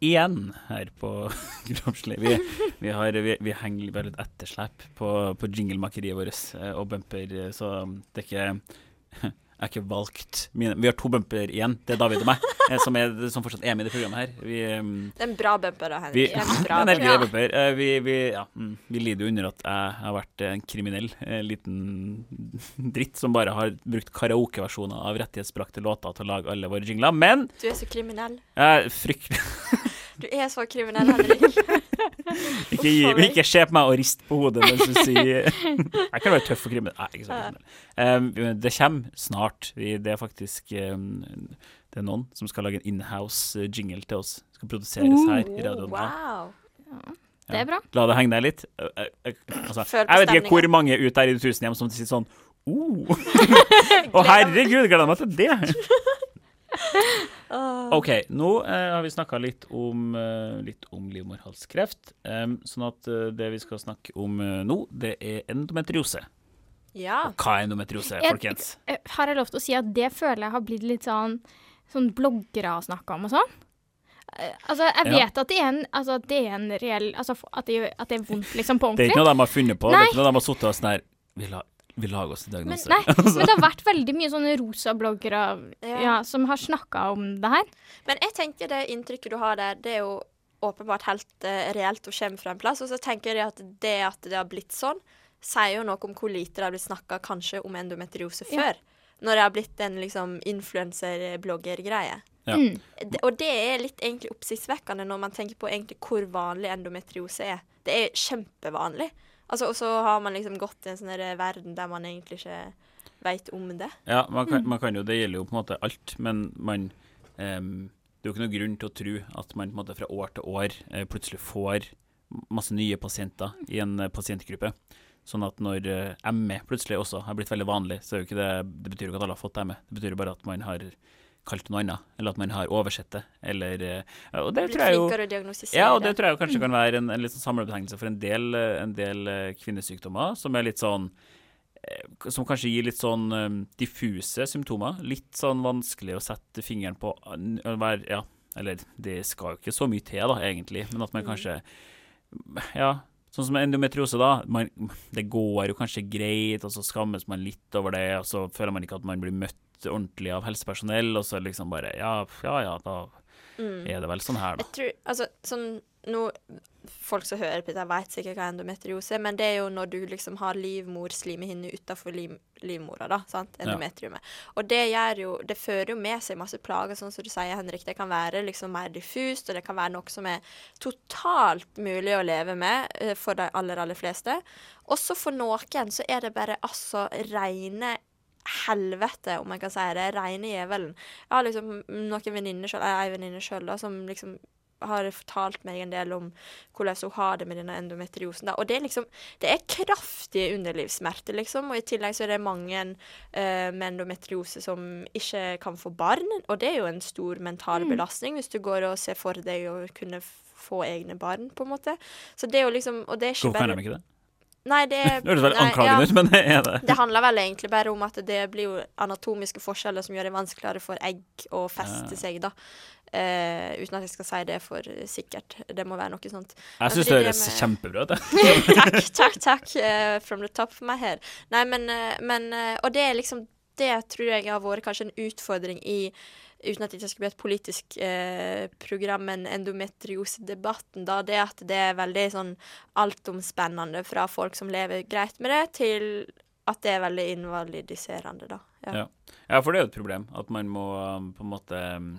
igjen her på Kroppslig. Vi, vi, har, vi, vi henger bare litt etterslep på, på jinglemakeriet vårt eh, og bumper, eh, så det er ikke Jeg har ikke valgt mine Vi har to bumper igjen. Det er David og meg, eh, som, er, som fortsatt er med i det programmet her. Vi, eh, Det er en bra bumper, da, vi, Henrik. En det bra en helt bumper. Eh, Vi, vi, ja, mm, vi lider jo under at jeg har vært en kriminell en liten dritt som bare har brukt karaokeversjoner av rettighetsbrakte låter til å lage alle våre jingler. Men Du er så kriminell. jeg er fryktelig Du er så kriminell, Henrik. Ikke, ikke se på meg og rist på hodet mens du sier Jeg kan være tøff og kriminell. Nei, ikke så kriminell. Um, det kommer snart. Det er faktisk um, Det er noen som skal lage en inhouse uh, jingle til oss. Skal produseres her i radioen. Wow. Det er bra. La det henge der litt. Altså, jeg vet ikke hvor mange ute der i tusen hjem som sier sånn oh. Å, herregud, gleder meg til det! OK, nå eh, har vi snakka litt om, eh, litt om livmorhalskreft. Um, sånn at eh, det vi skal snakke om eh, nå, det er endometriose. Ja. Og Hva er endometriose, Jeg- folkens? Eh, Har jeg lov til å si at det føler jeg har blitt litt sånn Sånn bloggere har snakka om og sånn? Eh, Altså, jeg Ja. vet at det er en, altså, at det er en reell Altså f- at det, at det er vondt, liksom, på Det er ordentlig. ikke noe de har funnet på. Det Nei. er ikke noe de har sittet og sånn her vi, la, vi lager oss en Men, nei, men det har vært veldig mye sånne rosa bloggere Ja. ja, som har snakka om det her. Men jeg tenker det inntrykket du har der, det er jo åpenbart helt uh, reelt og kommer fra en plass. Og så tenker jeg at det at det har blitt sånn, sier jo noe om hvor lite det har blitt snakka kanskje om endometriose Ja. før. Når det har blitt en liksom influenser-blogger-greie. Ja. Mm. Det- Og det er litt egentlig oppsiktsvekkende når man tenker på egentlig hvor vanlig endometriose er. Det er kjempevanlig. Altså, og så har man liksom gått i en sånn verden der man egentlig ikke veit om det. Ja, man kan, man kan jo, det gjelder jo på en måte alt, men man um, Det er jo ikke noe grunn til å tro at man på en måte fra år til år uh, plutselig får masse nye pasienter i en uh, pasientgruppe. Sånn at når uh, ME plutselig også har blitt veldig vanlig, så er jo ikke det Det betyr jo ikke at alle har fått ME. Det betyr jo bare at man har kalt det noe annet, eller at man har oversett det, eller eh, Og det Blitt tror jeg jo flinkere å diagnostisere. ja, og det tror jeg kanskje kan være en, en litt sånn samlebetegnelse for en del, eh, en del eh, kvinnesykdommer som er litt sånn Som kanskje gir litt sånn diffuse symptomer. Litt sånn vanskelig å sette fingeren på. Ja, eller det skal jo ikke så mye til, da, egentlig, men at man kanskje Ja. Sånn som endometriose, da. Man, det går jo kanskje greit, og så skammes man litt over det, og så føler man ikke at man blir møtt ordentlig av helsepersonell, og så liksom bare Ja, ja, ja, da Mm. er det vel sånn her, da. Jeg tror, altså, sånn, nå, Folk som hører på dette, vet sikkert hva endometriose er, men det er jo når du liksom har livmorslimehinne utafor liv, livmora, da, sant? Ja. endometriumet. Og det gjør jo Det fører jo med seg masse plager, sånn som du sier, Henrik. Det kan være liksom mer diffust, og det kan være noe som er totalt mulig å leve med eh, for de aller, aller fleste. Også for noen så er det bare altså reine helvete, om jeg kan si det. Reine djevelen. Jeg har liksom noen venninner sjøl, ei venninne sjøl, da, som liksom har fortalt meg en del om hvordan hun har det med denne endometriosen. Da. Og det er liksom Det er kraftige underlivssmerter, liksom. Og i tillegg så er det mange uh, med endometriose som ikke kan få barn. Og det er jo en stor mental belastning hvis du går og ser for deg å kunne få egne barn, på en måte. Så det er jo liksom Og det er ikke Hvorfor kan bare de ikke det? Nei, det høres veldig anklagende ut, ja. men det er det. Det handler vel egentlig bare om at det blir jo anatomiske forskjeller som gjør det vanskeligere for egg å feste Ja. seg, da. Uh, uten at jeg skal si det for sikkert. Det må være noe sånt. Jeg Altså, syns det høres med- kjempebra ut. jeg. takk, takk, takk. Uh, from the top of my head. Nei, men, uh, men Og det er liksom Det tror jeg har vært kanskje en utfordring i Uten at det ikke skal bli et politisk eh, program, men endometriosedebatten, da, det at det er veldig sånn altomspennende fra folk som lever greit med det, til at det er veldig invalidiserende, da. Ja. Ja. Ja, for det er jo et problem at man må um, på en måte um,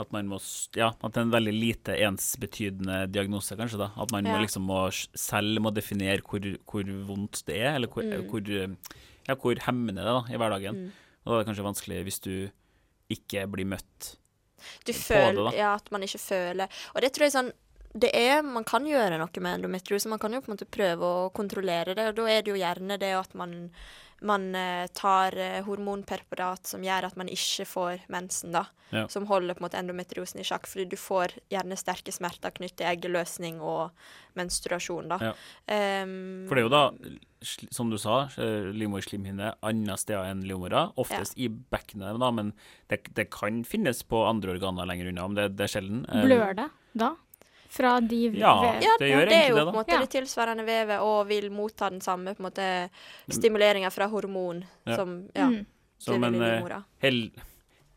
At man må Ja, at det er en veldig lite ensbetydende diagnose, kanskje, da. At man må liksom må selv må definere hvor, hvor vondt det er, eller hvor, Mm. hvor, um, ja, hvor hemmende det er da, i hverdagen. Mm. Og da er det kanskje vanskelig hvis du ikke blir møtt. Du på det, da. Ja, at man ikke føler Og det tror jeg sånn det er Man kan gjøre noe med endometriose. Man kan jo på en måte prøve å kontrollere det, og da er det jo gjerne det at man man eh, tar hormonperparat som gjør at man ikke får mensen, da. Ja. Som holder på en måte endometriosen i sjakk, fordi du får gjerne sterke smerter knyttet til eggeløsning og menstruasjon, da. Ja. Um, For det er jo da, som du sa, eh, livmorslimhinne andre steder enn livmora. Oftest i bekkenet, da, men det, det kan finnes på andre organer lenger unna, men det, det er sjelden. Eh, Blør det da? Fra de Ja. vev- ja, det det, gjør er jo det, på en måte Ja. det tilsvarende vevet og vil motta den samme på en måte stimuleringa fra hormon Ja. som ja, Mm. Så, men eh, hel,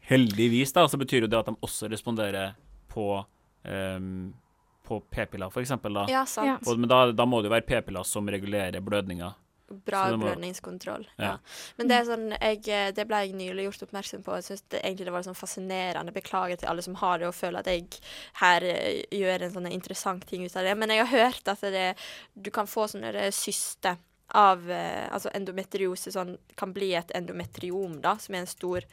heldigvis da, så betyr jo det at de også responderer på, ehm, på p-piller, eksempel. Da. Ja, sant. Og, men da, da må det jo være p-piller som regulerer blødninga. Bra må- blødningskontroll. Ja. Ja. Men det er sånn, jeg, eh, det ble jeg nylig gjort oppmerksom på. Jeg syns egentlig det var sånn fascinerende. Beklager til alle som har det og føler at jeg her eh, gjør en sånn interessant ting ut av det. Men jeg har hørt at det, du kan få sånne syster syste av eh, Altså endometriose sånn, kan bli et endometriom, da, som er en stor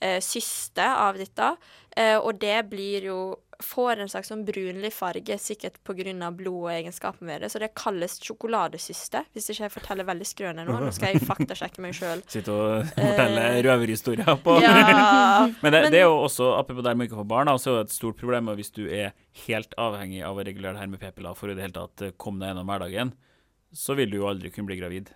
eh, syste av dette. Eh, og det blir jo Får en slags sånn brunlig farge, sikkert pga. blod og egenskaper med det. Så det kalles sjokoladesyste, hvis ikke jeg forteller veldig skrøne nå. Nå skal jeg faktasjekke meg sjøl. Sitte og fortelle røverhistorier på Eh, Ja. Men det, Men- det er jo også, apropos der man ikke får barn, så er det et stort problem hvis du er helt avhengig av å regulere det her med p-piller for i det hele tatt eh, komme deg gjennom hverdagen, så vil du jo aldri kunne bli gravid.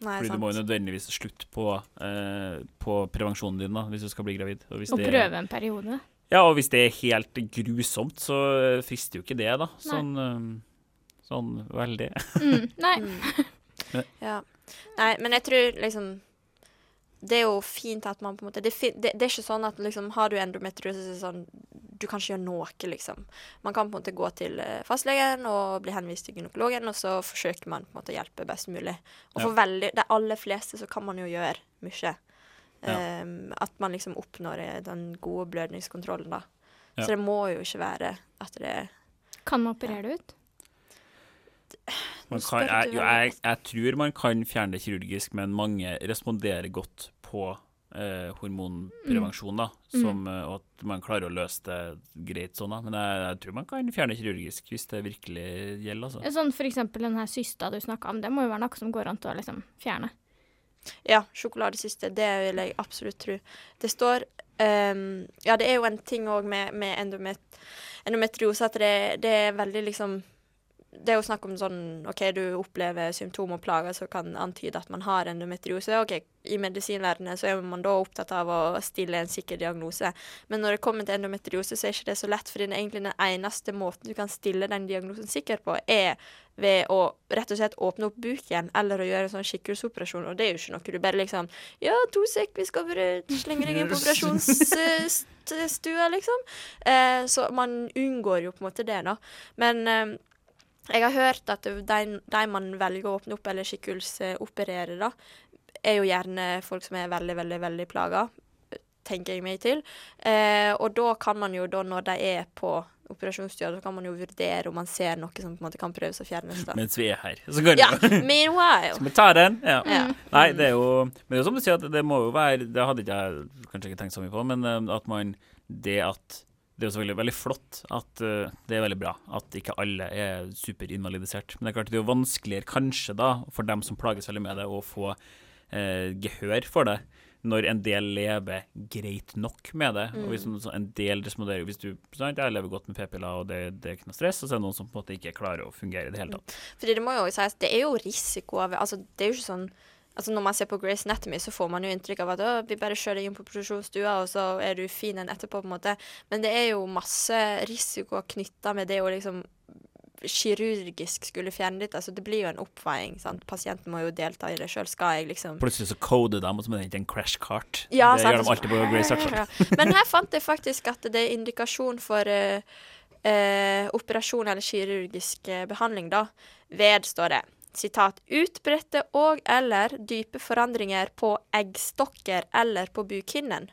Nei, Fordi du må jo nødvendigvis slutte på, eh, på prevensjonen din da, hvis du skal bli gravid. Og, hvis Og det er- prøve en periode. Ja, og hvis det er helt grusomt, så eh, frister jo ikke det, da. Sånn, eh, sånn veldig. Mm. Nei. Mm. Ja. Nei, men jeg tror liksom Det er jo fint at man på en måte Det, er det, det er ikke sånn at liksom har du endometriose, så det sånn Du kan ikke gjøre noe, liksom. Man kan på en måte gå til eh, fastlegen og bli henvist til gynekologen, og så forsøker man på en måte å hjelpe best mulig. Og for veldig, de aller fleste så kan man jo gjøre mye. Ja. Ehm, at man liksom oppnår eh, den gode blødningskontrollen, da. Ja. Så det må jo ikke være at det Kan man operere det ut? Man kan, jeg, jo, jeg, jeg tror man kan fjerne det kirurgisk, men mange responderer godt på eh, hormonprevensjon, da. Som, mm. og at man klarer å løse det greit sånn, da. Men jeg, jeg tror man kan fjerne det kirurgisk hvis det virkelig gjelder, altså. Sånn for eksempel den her systa du snakka om, det må jo være noe som går an til å liksom fjerne. Ja, sjokoladesyste. Det vil jeg absolutt tro. Det står um, Ja, det er jo en ting òg med, med endomet, endometriose at det, det er veldig liksom det er jo snakk om sånn OK, du opplever symptomer og plager som kan antyde at man har endometriose. OK, i medisinverdenen så er man da opptatt av å stille en sikker diagnose. Men når det kommer til endometriose, så er ikke det så lett, fordi egentlig den eneste måten du kan stille den diagnosen sikker på, er ved å rett og slett åpne opp buken eller å gjøre en sånn skikkelsoperasjon. Og det er jo ikke noe du bare liksom Ja, to sek, vi skal bare slenge deg inn på operasjonsstua, liksom. Eh, så man unngår jo på en måte det, da. Men eh, jeg har hørt at de, de man velger å åpne opp eller skikkelsoperere, da, er jo gjerne folk som er veldig, veldig, veldig plaga, tenker jeg meg til. Eh, og da kan man jo, da når de er på operasjonsstua, så kan man jo vurdere om man ser noe som på en måte kan prøves å fjernes. da. Mens vi er her. Så kan Ja, vi meanwhile. Skal vi ta den? Ja. Ja. Nei, det er jo Men det er jo som du sier, at det må jo være Det hadde ikke jeg kanskje ikke tenkt så mye på, men eh, at man Det at Det er jo selvfølgelig veldig flott at uh, det er veldig bra at ikke alle er superinvalidisert. Men det er klart det er jo vanskeligere kanskje da, for dem som plages veldig med det, å få uh, gehør for det. Når en del lever greit nok med det. Og hvis Mm. en del responderer Hvis du sant, jeg lever godt med p-piller, og det, det er ikke noe stress, og så er det noen som på en måte ikke klarer å fungere i det hele tatt. Fordi det må jo sies, det er jo risiko av Altså, det er jo ikke sånn Altså Når man ser på Grace Anatomy, så får man jo inntrykk av at vi bare kjører inn på produksjonsstua, og så er du fin enn etterpå, på en måte. Men det er jo masse risiko knytta med det å liksom kirurgisk skulle fjerne litt. Altså, det blir jo en oppveiing. sant? Pasienten må jo delta i det sjøl. Skal jeg liksom Plutselig så coder de, og så må det egentlig en crash cart. Ja, det sant, gjør de alltid på Grace Archer. Ja. Men her fant jeg faktisk at det er indikasjon for uh, uh, operasjon eller kirurgisk eh, behandling, da. Ved, står det. Sitat. Utbredte og eller dype forandringer på eggstokker eller på bukhinnen.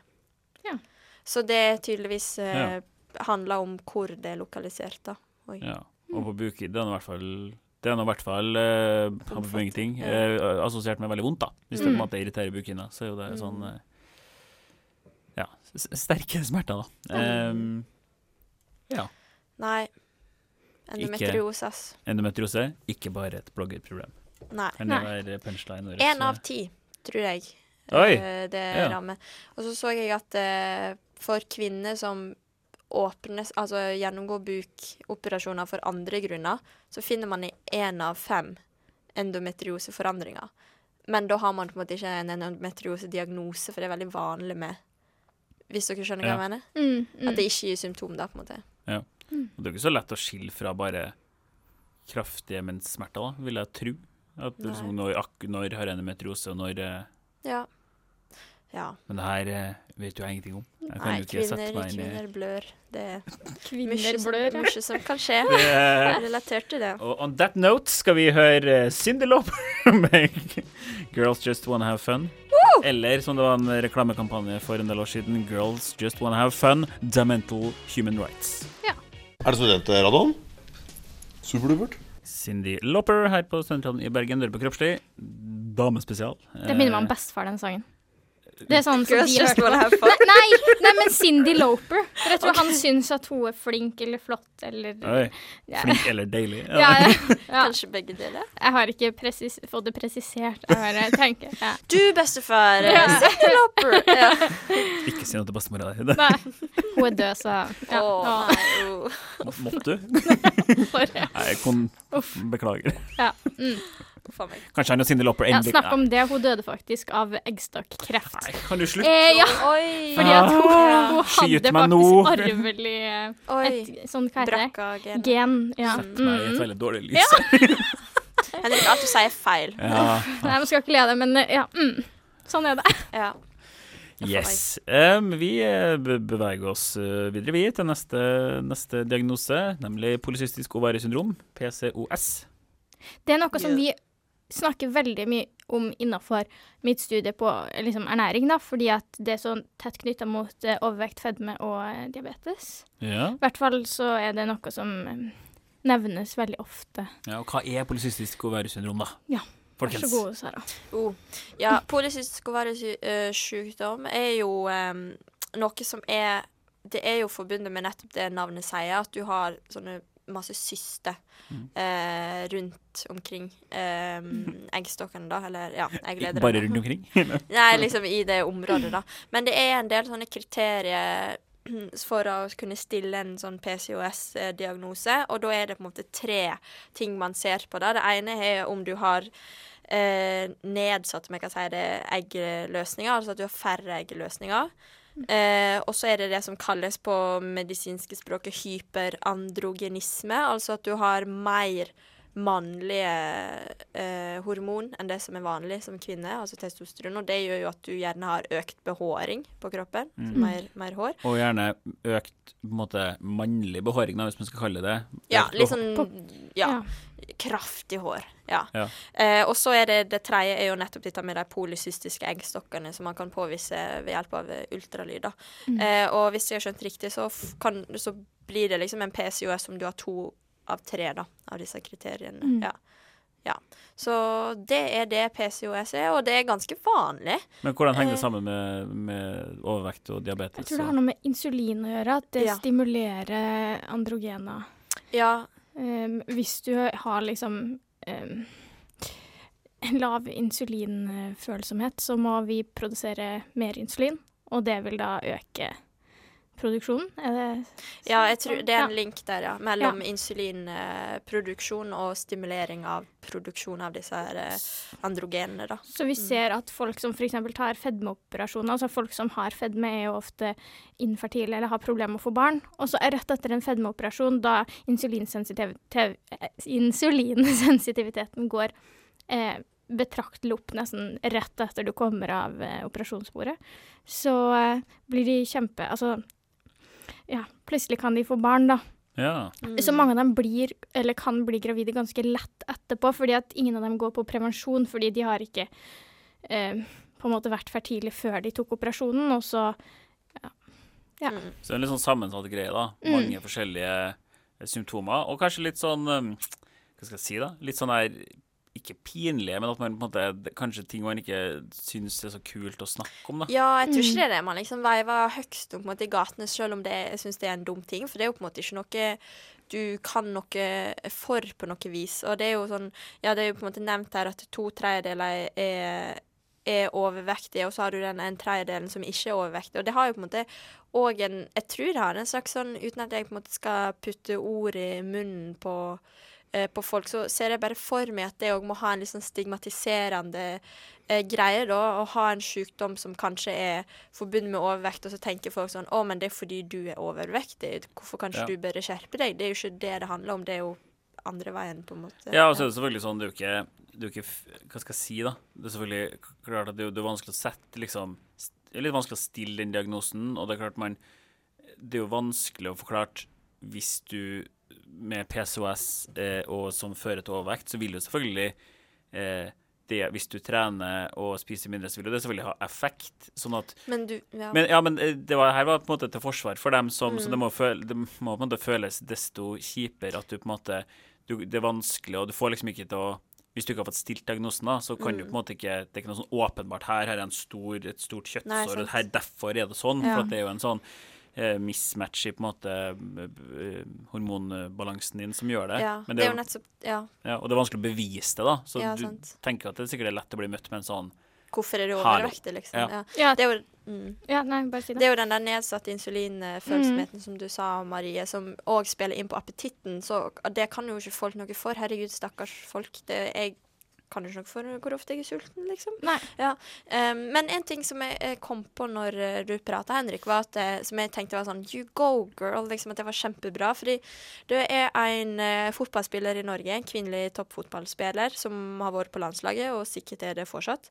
Ja. Så det tydeligvis eh, Ja. handler om hvor det er lokalisert, da. Oi. Ja. Og på buki, det er nå i hvert fall det er nå i hvert fall eh, på mange ting, eh, assosiert med veldig vondt, da. Hvis det på en Mm. måte irriterer bukhinna, så er jo det Mm. sånn eh, Ja, s- sterke smerter, da. Mm. Um, ja. Nei. Endometriose, Ikke, Endometriose, ikke bare et bloggerproblem. Nei. Kan det være punchline? Én av ti, tror jeg. Oi, eh, Det ja. rammer. Og så så jeg at eh, for kvinner som åpnes, altså gjennomgår bukoperasjoner for andre grunner, så finner man i én av fem endometrioseforandringer. Men da har man på en måte ikke en endometriosediagnose, for det er veldig vanlig med Hvis dere skjønner hva Ja. jeg mener? Mm, mm. At det ikke gir symptom, da, på en måte. Og Det er jo ikke så lett å skille fra bare kraftige menssmerter, da, vil jeg tro. At liksom, når, ak- når har endometriose, og når eh, Ja. Ja. Men det her eh, vet jo jeg ingenting om. Jeg kan Nei, jo ikke sette kvinner, meg inn i kvinner blør. Det er Kvinner mye som, blør. mye som kan skje. Det er- Relatert til det. Og on that note skal vi høre uh, Cyndi Lauper med 'Girls Just Wanna Have Fun'. Eller som det var en reklamekampanje for en del år siden, 'Girls Just Wanna Have Fun', 'Demental Human Rights. Er det studentradioen? Superdupert. Cindy Lopper her på Studentradioen i Bergen, dør på kroppslig. Damespesial. Det minner meg om bestefar, den sangen. Det er sånn som de på. Nei, nei, men Cindy Loper. For jeg tror han syns at hun er flink eller flott eller Oi, ja. flink eller deilig. Ja, ja, ja. Kanskje begge deler. Jeg har ikke presis fått det presisert. Jeg bare tenker ja. Du, bestefar. Ja. eh, Cindy Loper. Ja. Ikke si noe til bestemora di. Hun er død, så ja. Nei, oh. måtte du. sorry. Nei, kom beklager. Ja. Mm. Uff. Kanskje han og Cindy Lauper ja, snakk om det. Hun døde faktisk av eggstokkreft. Nei, kan du slutte? Eh, ja, Oi. fordi at hun, Ah, hun hadde faktisk arvelig eh, et sånn, hva heter det? Brakka-gen. Gen. Ja. Sett meg i et Mm. veldig dårlig lys. Henrik, alt du sier er feil. Ja. Nei, man skal ikke le av det, men eh, ja. Mm. Sånn er det. Ja. Yes. Um, vi eh, beveger oss videre vi til neste, neste diagnose, nemlig polycystisk ovariesyndrom, PCOS. Det er noe som Ja. vi snakker veldig mye om innafor mitt studie på eh, liksom, ernæring, da, fordi at det er så tett knytta mot eh, overvekt, fedme og eh, diabetes. Ja. I hvert fall så er det noe som eh, nevnes veldig ofte. ja. Og hva er polycystisk ovariesyndrom, da? Ja. Vær så god, Sara. Oh. Ja, polycystisk ovariesykdom er jo em, noe som er Det er jo forbundet med nettopp det navnet sier, at du har sånne masse syster Mm. eh, rundt omkring eh, eggstokkene, da. Eller ja, egglederne. Bare rundt omkring? Nei, liksom i det området, da. Men det er en del sånne kriterier for å kunne stille en sånn PCOS-diagnose, og da er det på en måte tre ting man ser på. da. Det ene er om du har eh, nedsatt om jeg kan si det, eggløsninger, altså at du har færre eggløsninger. Eh, og så er det det som kalles på medisinske språket hyperandrogenisme, altså at du har mer mannlige eh, hormon enn det som er vanlig som kvinne, altså testosteron. Og det gjør jo at du gjerne har økt behåring på kroppen, Mm. mer, mer hår. Og gjerne økt på en måte, mannlig behåring, da, hvis man skal kalle det. Ja, litt sånn ja, Ja. kraftig hår. Ja. Ja. Eh, og så er det det tredje er jo nettopp dette med de polycystiske eggstokkene som man kan påvise ved hjelp av eh, ultralyd. Mm. Eh, og hvis jeg har skjønt riktig, så, kan, så blir det liksom en PCOS om du har to av tre da, av disse kriteriene. Mm. Ja. ja. Så det er det PCOS er, og det er ganske vanlig. Men hvordan henger det Eh. sammen med, med overvekt og diabetes? Jeg tror det har noe med insulin å gjøre, at det Ja. stimulerer androgener. Ja, Um, hvis du har liksom um, en lav insulinfølsomhet, så må vi produsere mer insulin, og det vil da øke produksjonen. Ja jeg tror det er en link der, ja. Mellom insulinproduksjon og stimulering av produksjon av disse her eh, androgenene, da. Så vi ser at folk som f.eks. tar fedmeoperasjoner, altså folk som har fedme, er jo ofte infertile eller har problemer med å få barn. Og så er rett etter en fedmeoperasjon, da eh, insulinsensitiviteten går eh, betraktelig opp nesten rett etter du kommer av eh, operasjonsbordet, så eh, blir de kjempe Altså, ja, plutselig kan de få barn, da. Ja. Mm. Så mange av dem blir, eller kan bli gravide ganske lett etterpå, fordi at ingen av dem går på prevensjon, fordi de har ikke eh, på en måte vært fertile før de tok operasjonen, og så Ja. Mm. Så det er en litt sånn sammensatt greie, da. Mm. Mange forskjellige eh, symptomer, og kanskje litt sånn um, Hva skal jeg si, da? Litt sånn der ikke pinlige, men at man på en måte Kanskje ting man ikke syns er så kult å snakke om, da. Ja, jeg tror ikke det er det man liksom veiver høgst om på en måte, i gatene, selv om det, jeg syns det er en dum ting. For det er jo på en måte ikke noe du kan noe for på noe vis. Og det er jo sånn Ja, det er jo på en måte nevnt her at to tredjedeler er, er overvektige, og så har du den en tredjedelen som ikke er overvektig. Og det har jo på en måte òg en Jeg tror det har en slags sånn, uten at jeg på en måte skal putte ord i munnen på på folk, så ser jeg bare for meg at det òg må ha en litt sånn stigmatiserende eh, greie, da. Å ha en sykdom som kanskje er forbundet med overvekt, og så tenker folk sånn Å, men det er fordi du er overvektig. Hvorfor kan ikke Ja. du bare skjerpe deg? Det er jo ikke det det handler om. Det er jo andre veien, på en måte. Ja, og så er det selvfølgelig sånn, jo ikke, jo ikke Hva skal jeg si, da? Det er selvfølgelig klart at det er, det er vanskelig å sette liksom Det er litt vanskelig å stille den diagnosen, og det er klart man Det er jo vanskelig å forklare hvis du med PCOS eh, og som fører til overvekt, så vil jo selvfølgelig eh, det, Hvis du trener og spiser mindre, så vil det selvfølgelig ha effekt. Sånn at Men du Ja. men, ja, men eh, det var, her var på en måte til forsvar for dem som Så Mm. det må, føle, det må på en måte føles desto kjipere at du på en måte du, Det er vanskelig, og du får liksom ikke til å Hvis du ikke har fått stilt diagnosen, da, så kan du Mm. på en måte ikke Det er ikke noe sånn åpenbart her. Her er en stor, et stort kjøttsår, og her, derfor er det sånn. Ja. For at det er jo en sånn mismatch i på en måte eh, hormonbalansen din som gjør det. Ja, Men det er jo nettopp Ja. ja, og det er vanskelig å bevise det, da. Så Ja, du sant. tenker at det sikkert er lett å bli møtt med en sånn Hvorfor er du overvektig, liksom? Ja. Ja. Det er jo mm. Ja, nei, bare si Det det. er jo den der nedsatte insulinfølsomheten som du sa, Marie, som òg spiller inn på appetitten. Så det kan jo ikke folk noe for. Herregud, stakkars folk. Det, jeg kan du ikke noe for hvor ofte jeg er sulten, liksom. Ja. Um, men en ting som jeg, jeg kom på når eh, du prata, Henrik, var at jeg, som jeg tenkte var sånn You go, girl. Liksom at det var kjempebra. Fordi det er en uh, fotballspiller i Norge, en kvinnelig toppfotballspiller, som har vært på landslaget, og sikkert er det fortsatt.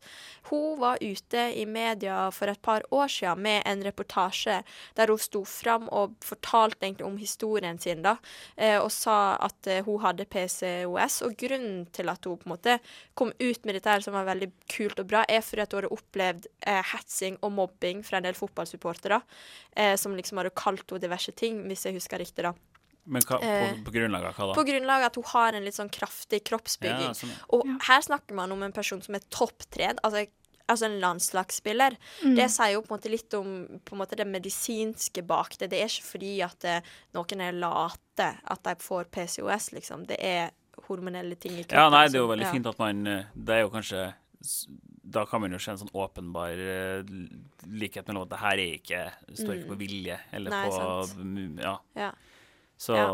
Hun var ute i media for et par år siden med en reportasje der hun sto fram og fortalte egentlig om historien sin, da, uh, og sa at uh, hun hadde PCOS. Og grunnen til at hun på en måte kom ut med dette her som var veldig kult og bra, er fordi at hun hadde opplevd eh, hetsing og mobbing fra en del fotballsupportere, eh, som liksom hadde kalt henne diverse ting, hvis jeg husker riktig, da. Men hva, på, Eh, på grunnlag av hva da? På grunnlag av at hun har en litt sånn kraftig kroppsbygging. Ja, sånn, ja. Og her snakker man om en person som er topptrent, altså, altså en landslagsspiller. Mm. Det sier jo på en måte litt om på en måte det medisinske bak det. Det er ikke fordi at det, noen er late at de får PCOS, liksom. Det er hormonelle ting i kroppen. Ja, nei, det er jo veldig ja. fint at man eh, Det er jo kanskje Da kan man jo se en sånn åpenbar eh, likhet mellom at det her er ikke står ikke Mm. på vilje eller Nei, på sant. mm, Ja. Ja. Så Ja.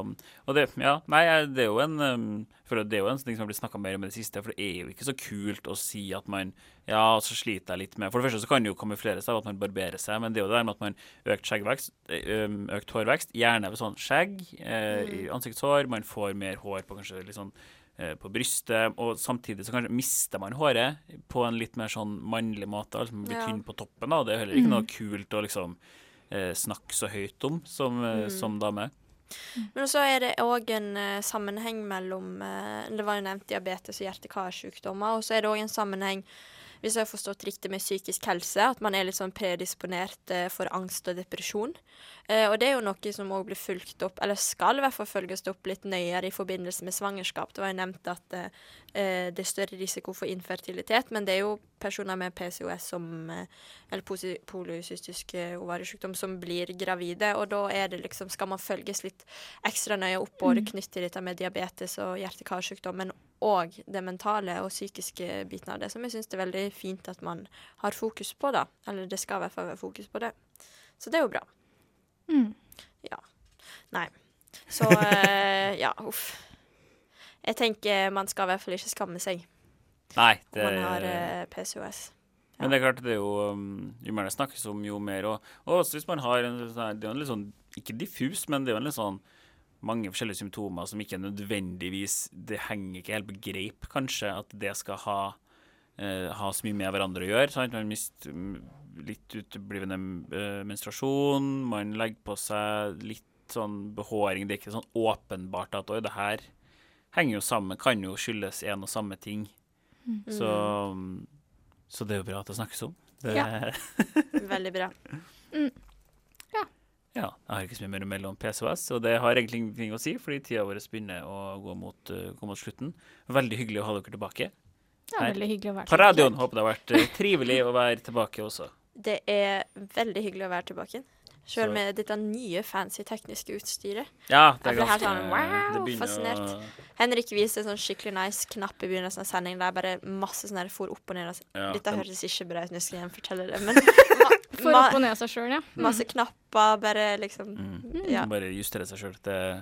Og det Ja, nei, det er jo en um, Det er jo en ting som har blitt snakka mer om i det siste, for det er jo ikke så kult å si at man Ja, så sliter jeg litt med For det første så kan det jo kamuflere seg at man barberer seg, men det er jo det der med at man økt skjeggvekst, eh, um, økt hårvekst, gjerne ved sånn skjegg, eh, i ansiktshår, man får mer hår på kanskje litt sånn eh, på brystet, og samtidig så kanskje mister man håret på en litt mer sånn mannlig måte, altså man blir Ja. tynn på toppen, da, det er heller ikke Mm. noe kult å liksom eh, snakke så høyt om som, eh, Mm. som dame. Men så er det òg en eh, sammenheng mellom eh, Det var jo nevnt diabetes og hjerte-karsykdommer. Og så er det òg en sammenheng, hvis jeg har forstått riktig, med psykisk helse. At man er litt sånn predisponert eh, for angst og depresjon. Og det er jo noe som òg blir fulgt opp, eller skal i hvert fall følges opp litt nøyere i forbindelse med svangerskap. Det var jo nevnt at det er større risiko for infertilitet, men det er jo personer med PCOS som eh, eller polycystisk eh, ovariesykdom som blir gravide, og da er det liksom, skal man følges litt ekstra nøye opp, både knyttet til dette med diabetes og hjerte-karsykdom, men òg det mentale og psykiske biten av det, som jeg syns er veldig fint at man har fokus på, da. Eller det skal i hvert fall være fokus på det. Så det er jo bra. Mm. Nei. Så eh, ja, uff. Jeg tenker man skal i hvert fall ikke skamme seg Nei, om man har eh, PCOS. Men det er klart, det er jo um, Jo mer det snakkes om, jo mer Og, og også hvis man har en sånn Det er jo en litt sånn Ikke diffus, men det er jo en litt sånn mange forskjellige symptomer som ikke nødvendigvis Det henger ikke helt på greip, kanskje, at det skal ha eh, ha så mye med hverandre å gjøre. Sant? Man mister mm, litt uteblivende eh, menstruasjon, man legger på seg litt sånn behåring. Det er ikke sånn åpenbart at oi, det her henger jo sammen, kan jo skyldes en og samme ting. Så, så det er jo bra at det snakkes om. Det, Ja. Veldig bra. ja, jeg har ikke så mye mer mellom PC og S, og det har egentlig ingenting å si, fordi tida vår begynner å gå mot, uh, gå mot slutten. Veldig hyggelig å ha dere tilbake Her. veldig hyggelig å være på radioen. Håper det har vært uh, trivelig å være tilbake også. Det er veldig hyggelig å være tilbake. Selv med dette nye fancy tekniske utstyret. Ja, det er ganske sånn, wow, det fascinert. å- Henrik viste en sånn skikkelig nice knapp i begynnelsen av sendingen der bare masse sånn for opp og ned. Altså. Ja, Dette den- hørtes ikke bra ut, nå skal jeg gjenfortelle det, men For ma opp og ned seg sjøl, ja. masse knapper, bare liksom Mm. Ja. Bare justere seg sjøl.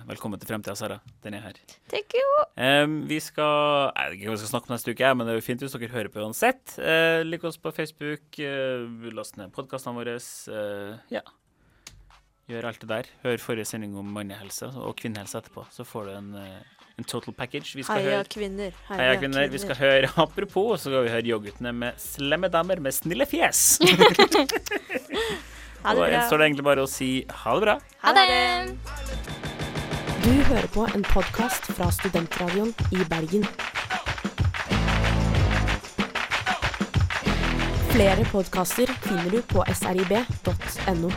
Velkommen til fremtida, Sara. Den er her. Thank you. Um, vi skal Jeg vet ikke hva vi skal snakke om neste uke, men det er jo fint hvis dere hører på uansett. Uh, lik oss på Facebook, uh, last ned podkastene våre. Uh, ja. Gjør alt det der. Hør forrige sending om mannehelse og kvinnehelse etterpå, så får du en, eh, en total package. Vi skal Heia høre kvinner. Heia kvinner. Vi skal høre Apropos, så skal vi høre Yoghurtene med slemme damer med snille fjes. Ha Og det bra. Så er det egentlig bare å si ha det bra. Ha det! Du hører på en podkast fra Studentradioen i Bergen. Flere podkaster finner du på srib.no.